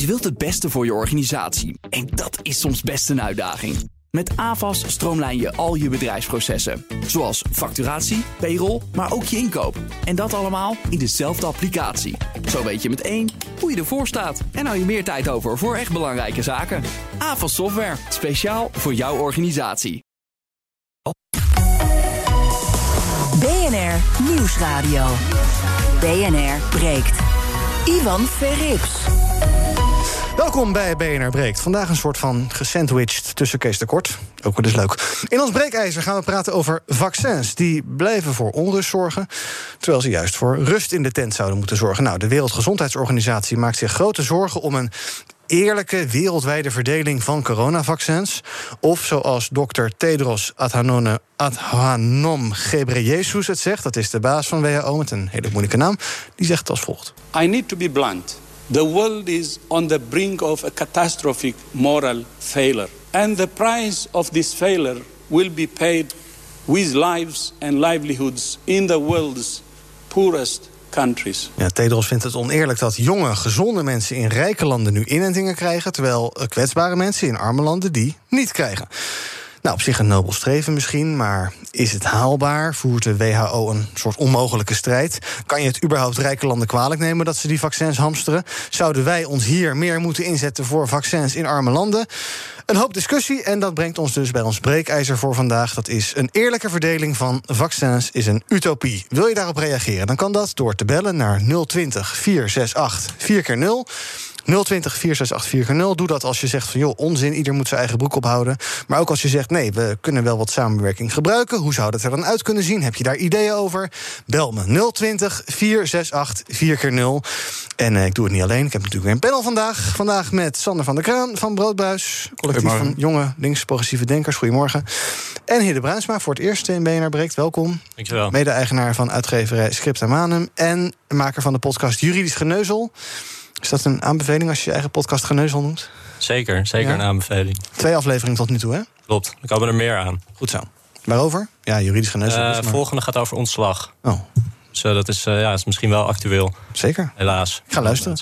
Je wilt het beste voor je organisatie. En dat is soms best een uitdaging. Met AVAS stroomlijn je al je bedrijfsprocessen. Zoals facturatie, payroll, maar ook je inkoop. En dat allemaal in dezelfde applicatie. Zo weet je met één hoe je ervoor staat. En hou je meer tijd over voor echt belangrijke zaken. AVAS Software, speciaal voor jouw organisatie. BNR Nieuwsradio. BNR breekt. Ivan Verrips. Welkom bij BNR Breekt. Vandaag een soort van gesandwiched tussen Kees Kort. Ook wel eens leuk. In ons breekijzer gaan we praten over vaccins. Die blijven voor onrust zorgen, terwijl ze juist voor rust in de tent zouden moeten zorgen. Nou, de Wereldgezondheidsorganisatie maakt zich grote zorgen om een eerlijke wereldwijde verdeling van coronavaccins. Of zoals dokter Tedros Adhanom, Adhanom Ghebreyesus het zegt, dat is de baas van WHO met een hele moeilijke naam, die zegt als volgt. I need to be blunt. The world is on the brink of a catastrophic moral failure. And the price of this failure will be paid with lives and livelihoods in the world's poorest countries. Ja, Tedros vindt het oneerlijk dat jonge, gezonde mensen in rijke landen nu inentingen krijgen, terwijl kwetsbare mensen in arme landen die niet krijgen. Nou, op zich een nobel streven misschien, maar is het haalbaar? Voert de WHO een soort onmogelijke strijd? Kan je het überhaupt rijke landen kwalijk nemen dat ze die vaccins hamsteren? Zouden wij ons hier meer moeten inzetten voor vaccins in arme landen? Een hoop discussie en dat brengt ons dus bij ons breekijzer voor vandaag. Dat is een eerlijke verdeling van vaccins is een utopie. Wil je daarop reageren? Dan kan dat door te bellen naar 020 468 4 keer 0 020 468 Doe dat als je zegt van joh, onzin, ieder moet zijn eigen broek ophouden. Maar ook als je zegt nee, we kunnen wel wat samenwerking gebruiken. Hoe zou dat er dan uit kunnen zien? Heb je daar ideeën over? Bel me 020 468 4 En eh, ik doe het niet alleen. Ik heb natuurlijk weer een panel vandaag. Vandaag met Sander van der Kraan van Broodbuis. Collectief van jonge links-progressieve denkers. Goedemorgen. En Hidde Bruinsma voor het eerst in BNR Breekt. Welkom. Dankjewel. Mede-eigenaar van uitgeverij Script Manum. En maker van de podcast Juridisch Geneuzel. Is dat een aanbeveling als je je eigen podcast Geneuzel noemt? Zeker, zeker een aanbeveling. Twee afleveringen tot nu toe, hè? Klopt, er komen er meer aan. Goed zo. Waarover? Ja, juridisch geneuzel. De uh, volgende gaat over ontslag. Oh. Dus uh, dat is, uh, ja, is misschien wel actueel. Zeker. Helaas. Ik ga luisteren.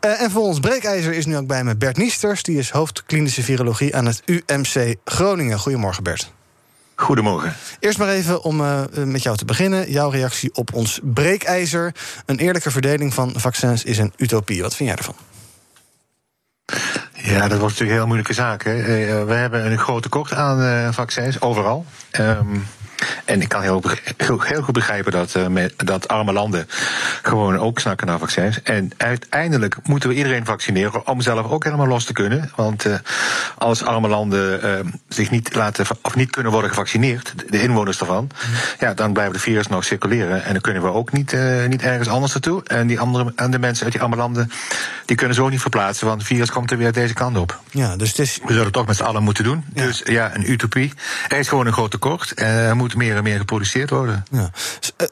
Uh, en voor ons breekijzer is nu ook bij me Bert Niesters. Die is hoofd klinische virologie aan het UMC Groningen. Goedemorgen, Bert. Goedemorgen. Eerst maar even om uh, met jou te beginnen. Jouw reactie op ons breekijzer. Een eerlijke verdeling van vaccins is een utopie. Wat vind jij ervan? Ja, dat wordt natuurlijk een heel moeilijke zaak. Hè. we hebben een groot tekort aan vaccins, overal. Um, en ik kan heel, heel, goed begrijpen dat, uh, met, dat arme landen gewoon ook snakken naar vaccins. En uiteindelijk moeten we iedereen vaccineren om zelf ook helemaal los te kunnen. Want uh, als arme landen uh, zich niet laten of niet kunnen worden gevaccineerd, de inwoners ervan, ja, dan blijven de virus nog circuleren. En dan kunnen we ook niet, niet ergens anders naartoe. En die andere en de mensen uit die arme landen, die kunnen zo niet verplaatsen, want het virus komt er weer deze kant op. Ja, dus het is... We zullen het toch met z'n allen moeten doen. Ja. Dus ja, een utopie. Er is gewoon een groot tekort. Er moet meer en meer geproduceerd worden. Ja.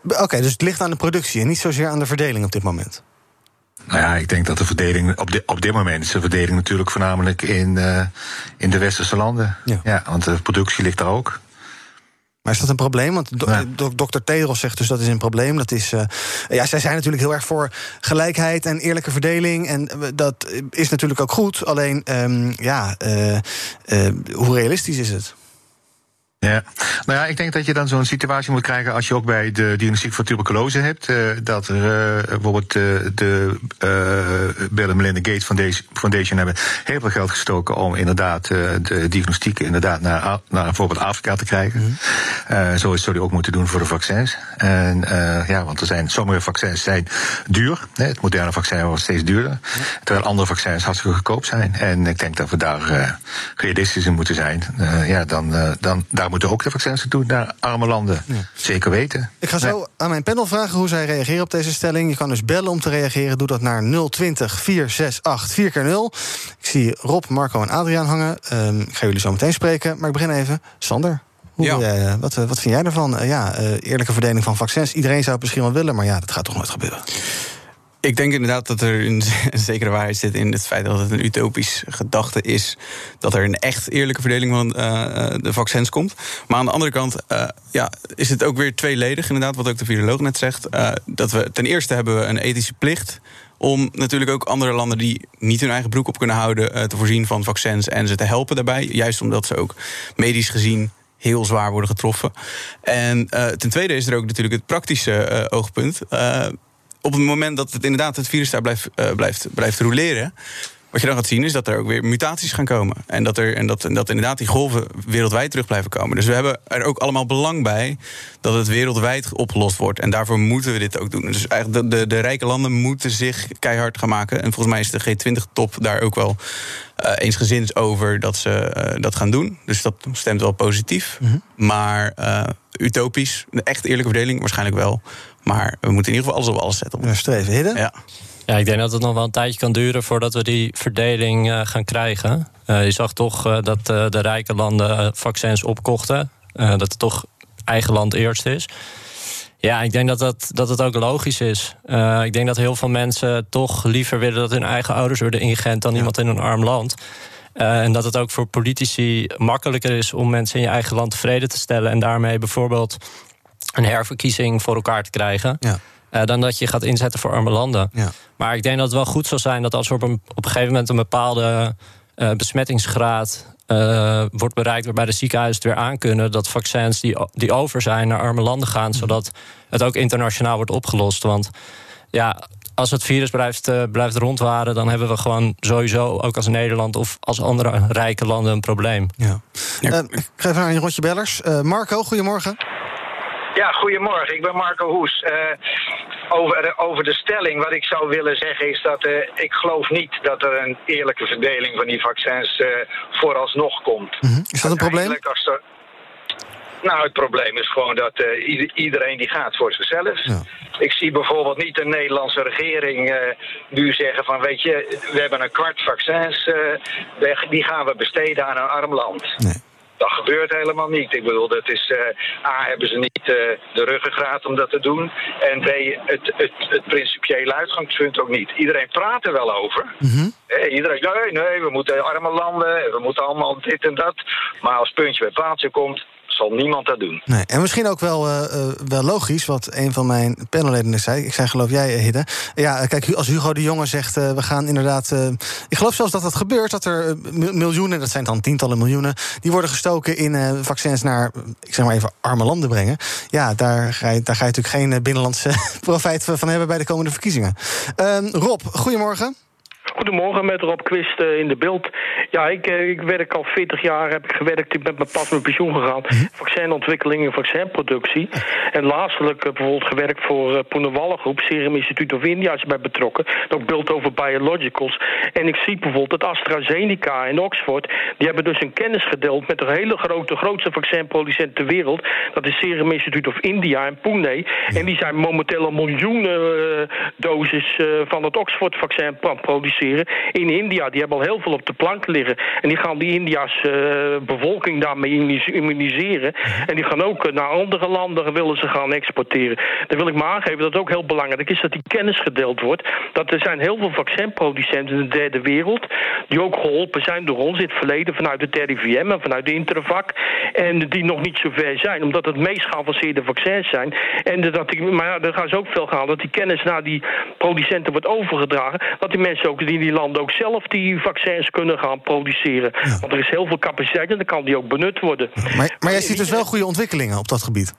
Oké, okay, dus het ligt aan de productie en niet zozeer aan de verdeling op dit moment. Nou ja, ik denk dat de verdeling op, op dit moment is de verdeling natuurlijk voornamelijk in, uh, in de westerse landen. Ja. ja. want de productie ligt daar ook. Maar is dat een probleem? Want do ja. dokter Tedros zegt dus dat is een probleem. Dat is, uh, ja, zij zijn natuurlijk heel erg voor gelijkheid en eerlijke verdeling. En dat is natuurlijk ook goed. Alleen, um, ja, uh, hoe realistisch is het? Ja, nou ja, ik denk dat je dan zo'n situatie moet krijgen als je ook bij de diagnostiek voor tuberculose hebt. Uh, dat er uh, bijvoorbeeld uh, de Bill en Melinda Gates Foundation, Foundation hebben heel veel geld gestoken om inderdaad de diagnostiek inderdaad naar, naar bijvoorbeeld Afrika te krijgen. Mm -hmm. zo is die ook moeten doen voor de vaccins. En ja, want er zijn sommige vaccins zijn duur. Hè, het moderne vaccin wordt steeds duurder. Mm -hmm. Terwijl andere vaccins hartstikke goedkoop zijn. En ik denk dat we daar realistisch in moeten zijn. ja, dan, dan daar moeten ook de vaccins doen naar arme landen. Ja. Zeker weten. Ik ga zo nee. aan mijn panel vragen hoe zij reageren op deze stelling. Je kan dus bellen om te reageren. Doe dat naar 020 468 4 keer 0 Ik zie Rob, Marco en Adriaan hangen. Um, ik ga jullie zo meteen spreken. Maar ik begin even. Sander. Hoe, ja. jij, wat, wat vind jij ervan? Uh, ja, uh, eerlijke verdeling van vaccins. Iedereen zou het misschien wel willen, maar ja, dat gaat toch nooit gebeuren. Ik denk inderdaad dat er een zekere waarheid zit in het feit dat het een utopisch gedachte is dat er een echt eerlijke verdeling van uh, de vaccins komt. Maar aan de andere kant uh, ja, is het ook weer tweeledig, inderdaad, wat ook de viroloog net zegt. dat we ten eerste hebben we een ethische plicht om natuurlijk ook andere landen die niet hun eigen broek op kunnen houden te voorzien van vaccins en ze te helpen daarbij. Juist omdat ze ook medisch gezien heel zwaar worden getroffen. En ten tweede is er ook natuurlijk het praktische oogpunt op het moment dat het inderdaad het virus daar blijft, uh, blijft, blijft roleren. Wat je dan gaat zien is dat er ook weer mutaties gaan komen. En dat, er, en dat, en dat inderdaad die golven wereldwijd terug blijven komen. Dus we hebben er ook allemaal belang bij dat het wereldwijd opgelost wordt. En daarvoor moeten we dit ook doen. Dus eigenlijk de, de, de rijke landen moeten zich keihard gaan maken. En volgens mij is de G20-top daar ook wel uh, eensgezind over dat ze uh, dat gaan doen. Dus dat stemt wel positief. Mm -hmm. Maar uh, utopisch, een echt eerlijke verdeling waarschijnlijk wel. Maar we moeten in ieder geval alles op alles zetten. Ja, streven, Hidden? Ja. Ja, ik denk dat het nog wel een tijdje kan duren voordat we die verdeling uh, gaan krijgen. Uh, je zag toch uh, dat de rijke landen vaccins opkochten. dat het toch eigen land eerst is. Ja, ik denk dat, dat, dat het ook logisch is. ik denk dat heel veel mensen toch liever willen dat hun eigen ouders worden ingeënt dan ja. iemand in een arm land. en dat het ook voor politici makkelijker is om mensen in je eigen land tevreden te stellen. En daarmee bijvoorbeeld een herverkiezing voor elkaar te krijgen. Ja. Uh, dan dat je gaat inzetten voor arme landen. Ja. Maar ik denk dat het wel goed zou zijn dat als er op een, op een gegeven moment een bepaalde uh, besmettingsgraad uh, wordt bereikt, waarbij de ziekenhuizen het weer aan kunnen, dat vaccins die, die over zijn naar arme landen gaan, zodat het ook internationaal wordt opgelost. Want ja, als het virus blijft, blijft rondwaren, dan hebben we gewoon sowieso, ook als Nederland of als andere rijke landen, een probleem. Ja. ik geef aan een rondje bellers. Marco, goedemorgen. Ja, goedemorgen. Ik ben Marco Hoes. Uh, over, over de stelling, wat ik zou willen zeggen is dat uh, ik geloof niet dat er een eerlijke verdeling van die vaccins uh, vooralsnog komt. Mm -hmm. Is dat een probleem? Als er, nou, het probleem is gewoon dat iedereen die gaat voor zichzelf. Ja. Ik zie bijvoorbeeld niet de Nederlandse regering nu zeggen van weet je, we hebben een kwart vaccins, die gaan we besteden aan een arm land. Nee. Dat gebeurt helemaal niet. Ik bedoel, dat is, uh, A, hebben ze niet uh, de ruggengraat om dat te doen. En B, het, het, het principiële uitgangspunt ook niet. Iedereen praat er wel over. Mm -hmm. eh, iedereen nee, nee, we moeten arme landen, we moeten allemaal dit en dat. Maar als puntje bij paaltje komt, zal niemand dat doen. Nee, en misschien ook wel, uh, uh, wel logisch, wat een van mijn panelleden zei. Ik zei, geloof jij, Hidde? Ja, kijk, als Hugo de Jonge zegt, we gaan inderdaad... ik geloof zelfs dat dat gebeurt, dat er miljoenen... dat zijn dan tientallen miljoenen... die worden gestoken in vaccins naar, ik zeg maar even, arme landen brengen. Ja, daar ga je, daar ga je natuurlijk geen binnenlandse profijt van hebben... bij de komende verkiezingen. Ehm, Rob, goedemorgen. Goedemorgen, met Rob Quist uh, in de beeld. Ja, ik, uh, ik werk al 40 jaar, heb ik gewerkt. Ik ben met pas met pensioen gegaan. -hmm. Vaccinontwikkeling en vaccinproductie. En laatstelijk uh, bijvoorbeeld gewerkt voor uh, Poene Groep, Serum Institute of India is bij betrokken. Ook Build Over Biologicals. En ik zie bijvoorbeeld dat AstraZeneca en Oxford... die hebben dus een kennis gedeeld met een hele grote, grootste vaccinproducent ter wereld. Dat is Serum Institute of India en Pune. En die zijn momenteel een miljoenen doses van het Oxford-vaccin produceren in India. Die hebben al heel veel op de plank liggen. En die gaan die India's uh, bevolking daarmee immuniseren. En die gaan ook naar andere landen willen ze gaan exporteren. Dan wil ik maar aangeven dat het ook heel belangrijk is dat die kennis gedeeld wordt. Dat er zijn heel veel vaccinproducenten in de derde wereld die ook geholpen zijn door ons in het verleden vanuit het RIVM en vanuit de Intervac. En die nog niet zo ver zijn, omdat het meest geavanceerde vaccins zijn. En dat die, maar ja, gaan ze ook veel gaan dat die kennis naar die producenten wordt overgedragen. Dat die mensen ook in die landen ook zelf die vaccins kunnen gaan produceren. Ja. Want er is heel veel capaciteit en dan kan die ook benut worden. Maar, maar jij ziet dus wel goede ontwikkelingen op dat gebied?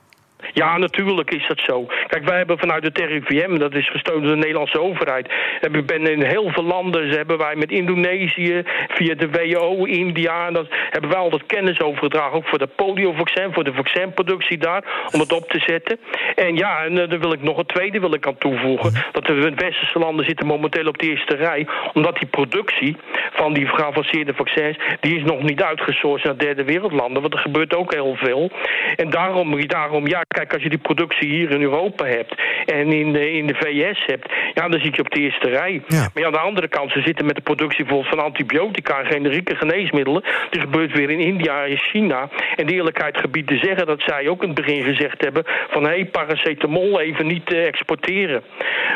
Ja, natuurlijk is dat zo. Kijk, wij hebben vanuit de RIVM, dat is gesteund door de Nederlandse overheid... hebben ben in heel veel landen, hebben wij met Indonesië... via de WHO, India, dat hebben wij al dat kennis overgedragen... ook voor de poliovaccin, voor de vaccinproductie daar... om het op te zetten. En ja, en uh, dan wil ik nog een tweede wil ik aan toevoegen... dat de westerse landen zitten momenteel op de eerste rij... omdat die productie van die geavanceerde vaccins... die is nog niet uitgesourced naar derde wereldlanden... want er gebeurt ook heel veel. En daarom, daarom ja... Kijk, als je die productie hier in Europa hebt en in de, in de VS hebt, ja, dan zit je op de eerste rij. Maar ja, aan de andere kant, ze zitten met de productie bijvoorbeeld van antibiotica en generieke geneesmiddelen. Er gebeurt weer in India en China. En de eerlijkheid gebied te zeggen dat zij ook in het begin gezegd hebben van hé, hey, paracetamol even niet uh, exporteren.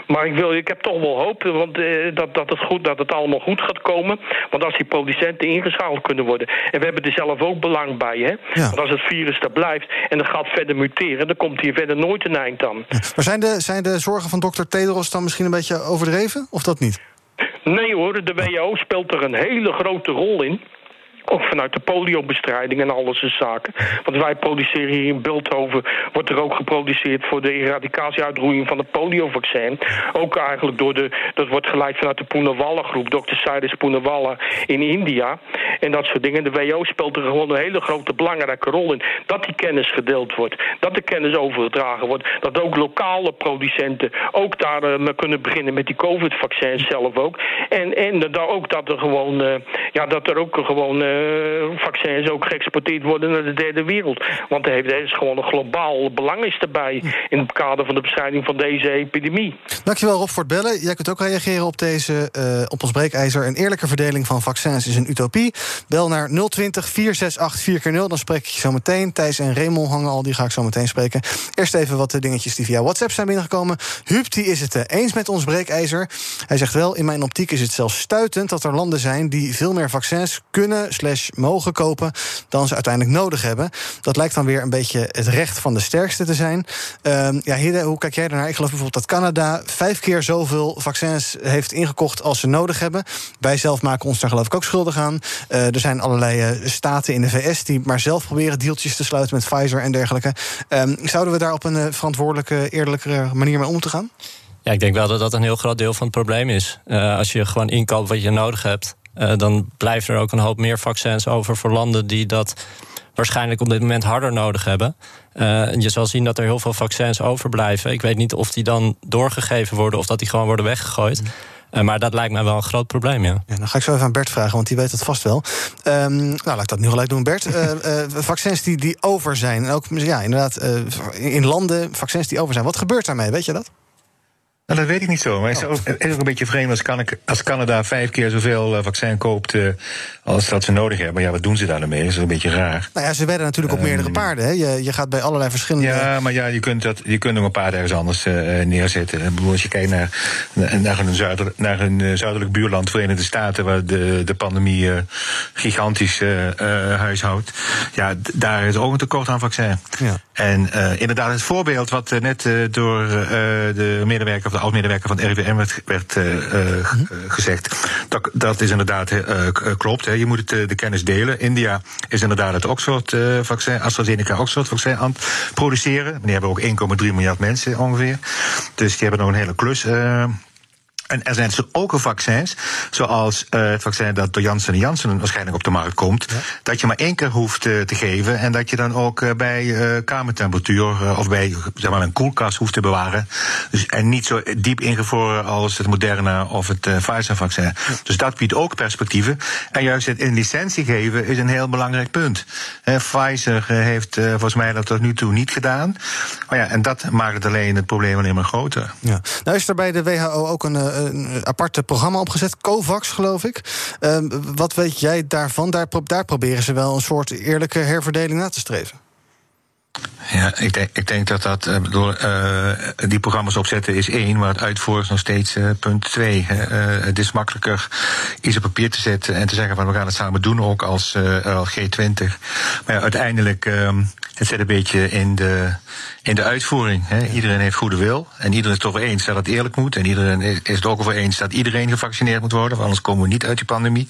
Maar ik, wil, ik heb toch wel hoop want, uh, dat, dat, het goed, dat het allemaal goed gaat komen. Want als die producenten ingeschaald kunnen worden. En we hebben er zelf ook belang bij. Hè? Want als het virus daar blijft en dat gaat verder muteren, dan komt hier verder nooit een eind aan. Maar zijn de, zijn de zorgen van dokter Tedros dan misschien een beetje overdreven? Of dat niet? Nee hoor, de WHO speelt er een hele grote rol in. Ook vanuit de poliobestrijding en alles en zaken. Want wij produceren hier in Beeldhoven... wordt er ook geproduceerd voor de eradicatieuitroeiing van het poliovaccin. Ook eigenlijk door de... dat wordt geleid vanuit de Poonawalla groep... Dr. Cyrus Poonawalla in India. En dat soort dingen. De WO speelt er gewoon een hele grote belangrijke rol in. Dat die kennis gedeeld wordt. Dat de kennis overgedragen wordt. Dat ook lokale producenten ook daar uh, kunnen beginnen met die COVID-vaccins zelf ook. En, en dat ook dat er gewoon... Uh, ja, dat er ook gewoon... Uh, vaccins ook geëxporteerd worden naar de derde wereld. Want er is gewoon een globaal belang is erbij in het kader van de bestrijding van deze epidemie. Dankjewel Rob voor het bellen. Jij kunt ook reageren op, deze, uh, op ons breekijzer. Een eerlijke verdeling van vaccins is een utopie. Bel naar 020 468 4 keer 0 dan spreek ik je zo meteen. Thijs en Raymond hangen al, die ga ik zo meteen spreken. Eerst even wat de dingetjes die via WhatsApp zijn binnengekomen. Huub die is het eens met ons breekijzer. Hij zegt wel, in mijn optiek is het zelfs stuitend... dat er landen zijn die veel meer vaccins kunnen mogen kopen dan ze uiteindelijk nodig hebben. Dat lijkt dan weer een beetje het recht van de sterkste te zijn. Uh, ja, Hidde, hoe kijk jij daarnaar? Ik geloof bijvoorbeeld dat Canada vijf keer zoveel vaccins heeft ingekocht als ze nodig hebben. Wij zelf maken ons daar geloof ik ook schuldig aan. Uh, er zijn allerlei uh, staten in de VS die maar zelf proberen deeltjes te sluiten met Pfizer en dergelijke. Um, zouden we daar op een uh, verantwoordelijke, eerlijkere manier mee om te gaan? Ja, ik denk wel dat dat een heel groot deel van het probleem is. als je gewoon inkoopt wat je nodig hebt, dan blijft er ook een hoop meer vaccins over voor landen die dat waarschijnlijk op dit moment harder nodig hebben. Uh, je zal zien dat er heel veel vaccins overblijven. Ik weet niet of die dan doorgegeven worden of dat die gewoon worden weggegooid. Uh, maar dat lijkt mij wel een groot probleem, ja. ja. Dan ga ik zo even aan Bert vragen, want die weet het vast wel. Um, nou, laat ik dat nu gelijk doen, Bert. Uh, vaccins die, die over zijn. En ook, ja, inderdaad, in landen vaccins die over zijn. Wat gebeurt daarmee, weet je dat? Nou, dat weet ik niet zo. Maar het is, ook, is ook een beetje vreemd als, Can als Canada vijf keer zoveel uh, vaccin koopt uh, als dat ze nodig hebben. Maar ja, wat doen ze daar dan mee? Dat is een beetje raar. Nou ja, ze werden natuurlijk op meerdere um, paarden. Hè? Je, je gaat bij allerlei verschillende. Ja, maar ja, je kunt, dat, je kunt nog een paard ergens anders uh, neerzetten. Ik bedoel, als je kijkt naar, naar, een, zuider, naar een zuidelijk buurland, Verenigde Staten, waar de, de pandemie gigantisch huishoudt. Ja, daar is ook een tekort aan vaccin. Ja. En inderdaad, het voorbeeld wat net door de medewerker de oud-medewerker van RIVM werd, werd uh, uh, gezegd. Dat, dat is inderdaad uh, klopt. Hè. Je moet het, de kennis delen. India is inderdaad het Oxford-vaccin, AstraZeneca Oxford-vaccin aan het produceren. Die hebben ook 1,3 miljard mensen ongeveer. Dus die hebben nog een hele klus. En er zijn dus ook vaccins, zoals uh, het vaccin dat door Janssen Janssen waarschijnlijk op de markt komt, ja. dat je maar één keer hoeft uh, te geven en dat je dan ook uh, bij kamertemperatuur of bij zeg maar, een koelkast hoeft te bewaren. Dus, en niet zo diep ingevroren als het Moderna of het Pfizer-vaccin. Ja. Dus dat biedt ook perspectieven. En juist het in licentie geven is een heel belangrijk punt. Pfizer heeft volgens mij dat tot nu toe niet gedaan. Maar ja, en dat maakt het alleen het probleem alleen maar groter. Ja. Nou is er bij de WHO ook een een aparte programma opgezet, COVAX geloof ik. Uh, wat weet jij daarvan? Daar, proberen ze wel een soort eerlijke herverdeling na te streven. Ja, ik denk, ik denk dat dat, uh, bedoel, uh, die programma's opzetten is één, maar het uitvoeren is nog steeds uh, punt twee. het is makkelijker iets op papier te zetten en te zeggen van we gaan het samen doen, ook als, als G20. Maar ja, uiteindelijk, ehm, het zit een beetje in de, in de uitvoering. Hè. Iedereen heeft goede wil en iedereen is het over eens dat het eerlijk moet. En iedereen is het ook over eens dat iedereen gevaccineerd moet worden, want anders komen we niet uit die pandemie.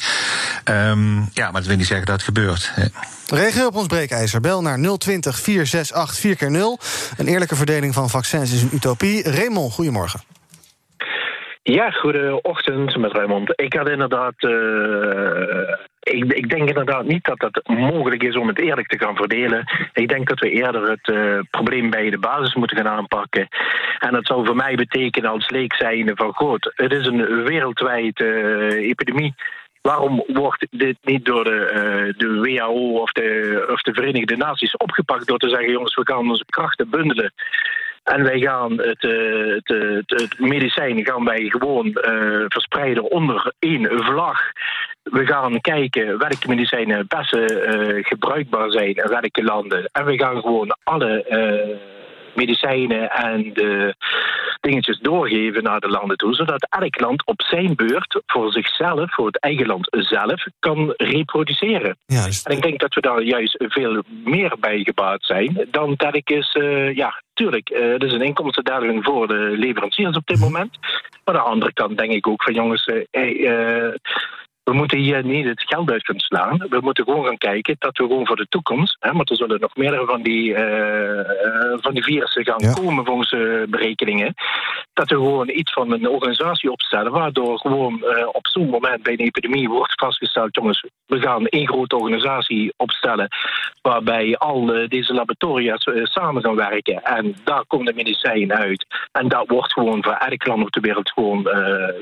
Um, ja, maar dat wil niet zeggen dat het gebeurt. Hè. Reageer op ons breekijzer. Bel naar 020 468 4 keer 0 Een eerlijke verdeling van vaccins is een utopie. Raymond, goedemorgen. Ja, goedeochtend met Raymond. Ik had inderdaad. Uh, ik, ik, denk inderdaad niet dat het mogelijk is om het eerlijk te gaan verdelen. Ik denk dat we eerder het uh, probleem bij de basis moeten gaan aanpakken. En dat zou voor mij betekenen als leek zijnde van goed. Het is een wereldwijde uh, epidemie Waarom wordt dit niet door de, uh, de WHO of de, of de Verenigde Naties opgepakt door te zeggen: jongens, we gaan onze krachten bundelen. En wij gaan het, medicijn gaan wij gewoon verspreiden onder één vlag. We gaan kijken welke medicijnen het beste uh, gebruikbaar zijn in welke landen. En we gaan gewoon alle uh, medicijnen en de dingetjes doorgeven naar de landen toe, zodat elk land op zijn beurt voor zichzelf, voor het eigen land zelf, kan reproduceren. Ja, dus... En ik denk dat we daar juist veel meer bij gebaat zijn dan telkens, uh, ja, tuurlijk, uh, er is een inkomstendaling voor de leveranciers op dit moment. Maar aan de andere kant denk ik ook van jongens, uh, hey, we moeten hier niet het geld uit kunnen slaan. We moeten gewoon gaan kijken dat we gewoon voor de toekomst, hè, want er zullen nog meerdere van die, uh, van die virussen gaan Ja. komen volgens uh, berekeningen, dat we gewoon iets van een organisatie opstellen, waardoor gewoon uh, op zo'n moment bij een epidemie wordt vastgesteld, jongens, we gaan één grote organisatie opstellen, waarbij al deze laboratoria's samen gaan werken en daar komt de medicijn uit. En dat wordt gewoon voor elk land op de wereld gewoon,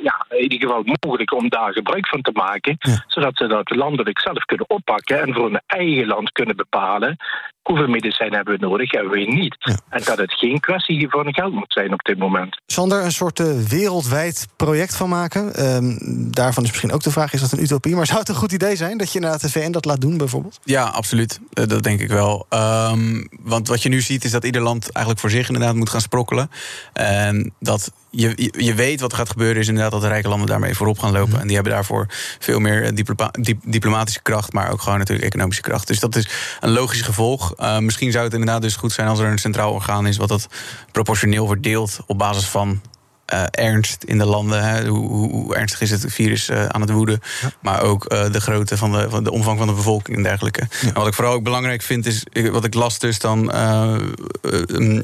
ja, in ieder geval mogelijk om daar gebruik van te maken Ja. zodat ze dat landelijk zelf kunnen oppakken en voor hun eigen land kunnen bepalen hoeveel medicijn hebben we nodig, hebben we niet. Ja. En dat het geen kwestie van geld moet zijn op dit moment. Zal er een soort eh, wereldwijd project van maken? Ehm, daarvan is misschien ook de vraag: is dat een utopie? Maar zou het een goed idee zijn dat je inderdaad de VN dat laat doen, bijvoorbeeld? Ja, absoluut. Eh, Dat denk ik wel. Ehm, want wat je nu ziet is dat ieder land eigenlijk voor zich inderdaad moet gaan sprokkelen. En dat je, je- je weet wat er gaat gebeuren, is inderdaad dat de rijke landen daarmee voorop gaan lopen. En die hebben daarvoor veel meer eh, diploma- dip- diplomatische kracht, maar ook gewoon natuurlijk economische kracht. Dus dat is een logisch gevolg. Eh, misschien zou het inderdaad dus goed zijn als er een centraal orgaan is wat dat proportioneel verdeelt op basis van. eh, ernst in de landen. Hè. Hoe, hoe, hoe ernstig is het virus aan het woeden? Maar ook de grootte van de, van de omvang van de bevolking en dergelijke. En wat ik vooral ook belangrijk vind, is wat ik las dus dan eh,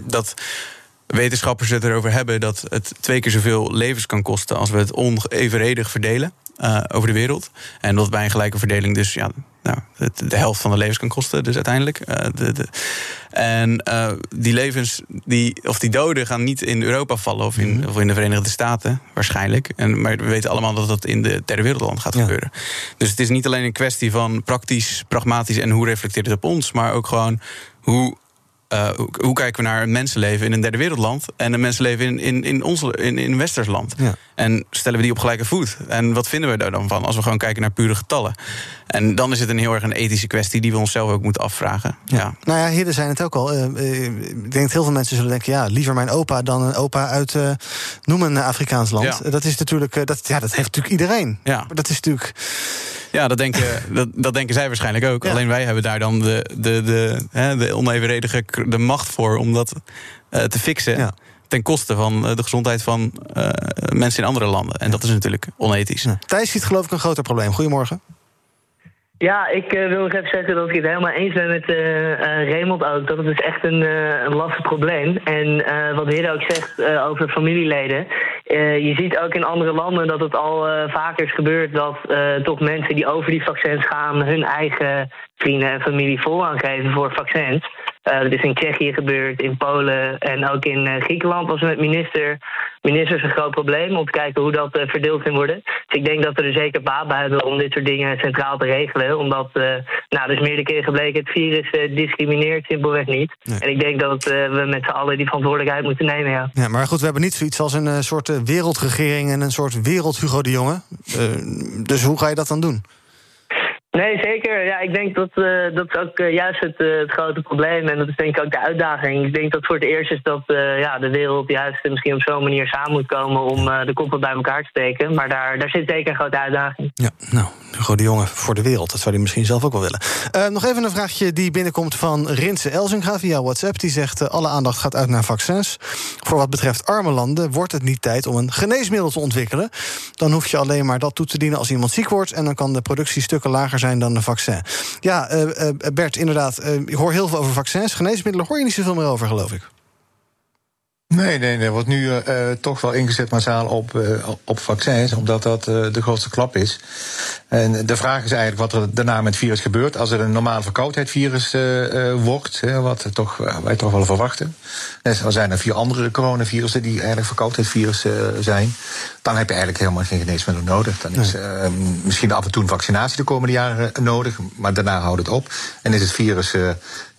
dat wetenschappers het erover hebben dat het twee keer zoveel levens kan kosten als we het onevenredig verdelen eh, over de wereld. En dat bij een gelijke verdeling dus ja, nou, de helft van de levens kan kosten, dus uiteindelijk. Eh, de, de, en eh, die levens, die, of die doden, gaan niet in Europa vallen of in, of in de Verenigde Staten, waarschijnlijk. En, maar we weten allemaal dat dat in de derde wereldland gaat Ja. gebeuren. Dus het is niet alleen een kwestie van praktisch, pragmatisch en hoe reflecteert het op ons, maar ook gewoon hoe eh, hoe, kijken we naar een mensenleven in een derde wereldland en een mensenleven in, in, in, ons, in, in westers land? Ja. En stellen we die op gelijke voet? En wat vinden we daar dan van als we gewoon kijken naar pure getallen? En dan is het een heel erg een ethische kwestie die we onszelf ook moeten afvragen. Ja. Nou ja, heren zijn het ook al. Eh, ik denk dat heel veel mensen zullen denken: ja, liever mijn opa dan een opa uit, eh, noem een Afrikaans land. Ja. Dat is natuurlijk, dat, ja, dat heeft natuurlijk iedereen. Ja. Maar dat is natuurlijk. Ja, dat denken, dat, dat denken zij waarschijnlijk ook. Ja. Alleen wij hebben daar dan de, de, de, hè, de onevenredige de macht voor om dat te fixen. Ja. Ten koste van eh, de gezondheid van eh, mensen in andere landen. En dat is natuurlijk onethisch. Ja. Thijs ziet geloof ik een groter probleem. Goedemorgen. Ja, ik eh, wil nog even zeggen dat ik het helemaal eens ben met eh eh, Raymond ook. Dat het is echt een, eh, een lastig probleem. En eh, wat de heer ook zegt eh, over familieleden. eh, je ziet ook in andere landen dat het al eh, vaker is gebeurd dat eh, toch mensen die over die vaccins gaan hun eigen vrienden en familie voorrang geven voor vaccins. Eh, dat is in Tsjechië gebeurd, in Polen en ook in eh, Griekenland was met minister, ministers een groot probleem om te kijken hoe dat eh, verdeeld kan worden. Dus ik denk dat we er zeker baat bij hebben om dit soort dingen centraal te regelen. Omdat, nou, er is meerdere keren gebleken, het virus discrimineert simpelweg niet. Nee. En ik denk dat we met z'n allen die verantwoordelijkheid moeten nemen, ja. Ja, maar goed, we hebben niet zoiets als een soort wereldregering en een soort wereld Hugo de Jonge. Dus hoe ga je dat dan doen? Nee, zeker. Ja, ik denk dat eh, dat ook eh, juist het, eh, het grote probleem. En dat is denk ik ook de uitdaging. Ik denk dat voor het eerst is dat ja, de wereld juist misschien op zo'n manier samen moet komen om de koppen bij elkaar te steken. Maar daar, daar zit zeker een grote uitdaging. Ja, nou, Hugo de Jonge voor de wereld. Dat zou hij misschien zelf ook wel willen. Nog even een vraagje die binnenkomt van Rinse Elzinga via WhatsApp. Die zegt, alle aandacht gaat uit naar vaccins. Voor wat betreft arme landen wordt het niet tijd om een geneesmiddel te ontwikkelen. Dan hoef je alleen maar dat toe te dienen als iemand ziek wordt... en dan kan de productie stukken lager zijn dan een vaccin. Ja, eh, eh, Bert, inderdaad, eh, ik hoor heel veel over vaccins. Geneesmiddelen hoor je niet zoveel meer over, geloof ik. Nee, nee, nee. Er wordt nu uh, toch wel ingezet massaal op, uh, op vaccins, omdat dat uh, de grootste klap is. En de vraag is eigenlijk wat er daarna met het virus gebeurt. Als er een normale verkoudheidvirus wordt, wat toch, wij toch wel verwachten. Er zijn er vier andere coronavirussen die eigenlijk verkoudheidsvirus zijn. Dan heb je eigenlijk helemaal geen geneesmiddel nodig. Dan is misschien af en toe een vaccinatie de komende jaren nodig, maar daarna houdt het op. En is het virus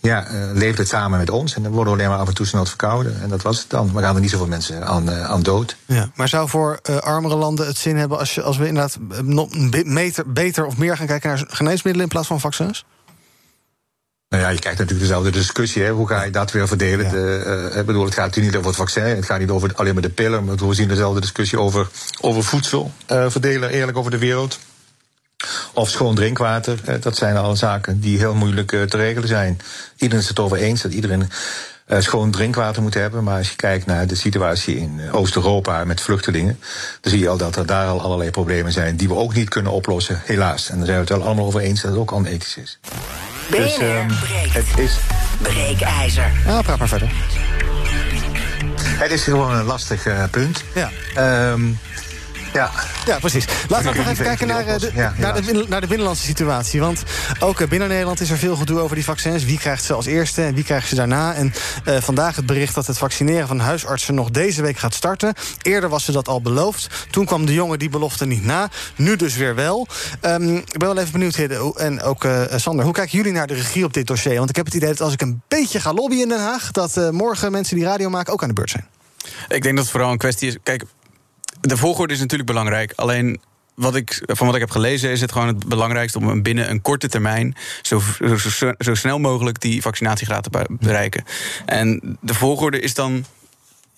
ja, uh, leeft het samen met ons. En dan worden we alleen maar af en toe snel verkouden. En dat was het dan. We gaan er niet zoveel mensen aan, uh, aan dood. Ja, maar zou voor uh, armere landen het zin hebben als, je, als we inderdaad nog meter, beter of meer gaan kijken naar geneesmiddelen in plaats van vaccins? Nou ja, je krijgt natuurlijk dezelfde discussie. Hè. Hoe ga je dat weer verdelen? Ja. De, uh, bedoel, het gaat natuurlijk niet over het vaccin. Het gaat niet over alleen maar de pillen. Maar we zien dezelfde discussie over, over voedsel. Uh, verdelen eerlijk over de wereld. Of schoon drinkwater. Eh, dat zijn alle zaken die heel moeilijk eh, te regelen zijn. Iedereen is het over eens dat iedereen uh, schoon drinkwater moet hebben. Maar als je kijkt naar de situatie in Oost-Europa met vluchtelingen, dan zie je al dat er daar al allerlei problemen zijn die we ook niet kunnen oplossen, helaas. En daar zijn we het wel allemaal over eens dat het ook onethisch is. BNR dus, um, breekt. Het is. Breekijzer. Ja, praat maar verder. Het is gewoon een lastig uh, punt. Ja. Um, ja. Ja, precies. Laten we nog even kijken naar de, ja, naar, de, naar de binnenlandse situatie. Want ook binnen Nederland is er veel gedoe over die vaccins. Wie krijgt ze als eerste en wie krijgt ze daarna? En uh, vandaag het bericht dat het vaccineren van huisartsen nog deze week gaat starten. Eerder was ze dat al beloofd. Toen kwam de jongen die belofte niet na. Nu dus weer wel. Um, ik ben wel even benieuwd, Hidde, en ook uh, Sander. Hoe kijken jullie naar de regie op dit dossier? Want ik heb het idee dat als ik een beetje ga lobbyen in Den Haag... dat uh, morgen mensen die radio maken ook aan de beurt zijn. Ik denk dat het vooral een kwestie is... Kijk, de volgorde is natuurlijk belangrijk. Alleen wat ik, van wat ik heb gelezen is het gewoon het belangrijkste om binnen een korte termijn zo, zo, zo snel mogelijk die vaccinatiegraad te bereiken. En de volgorde is dan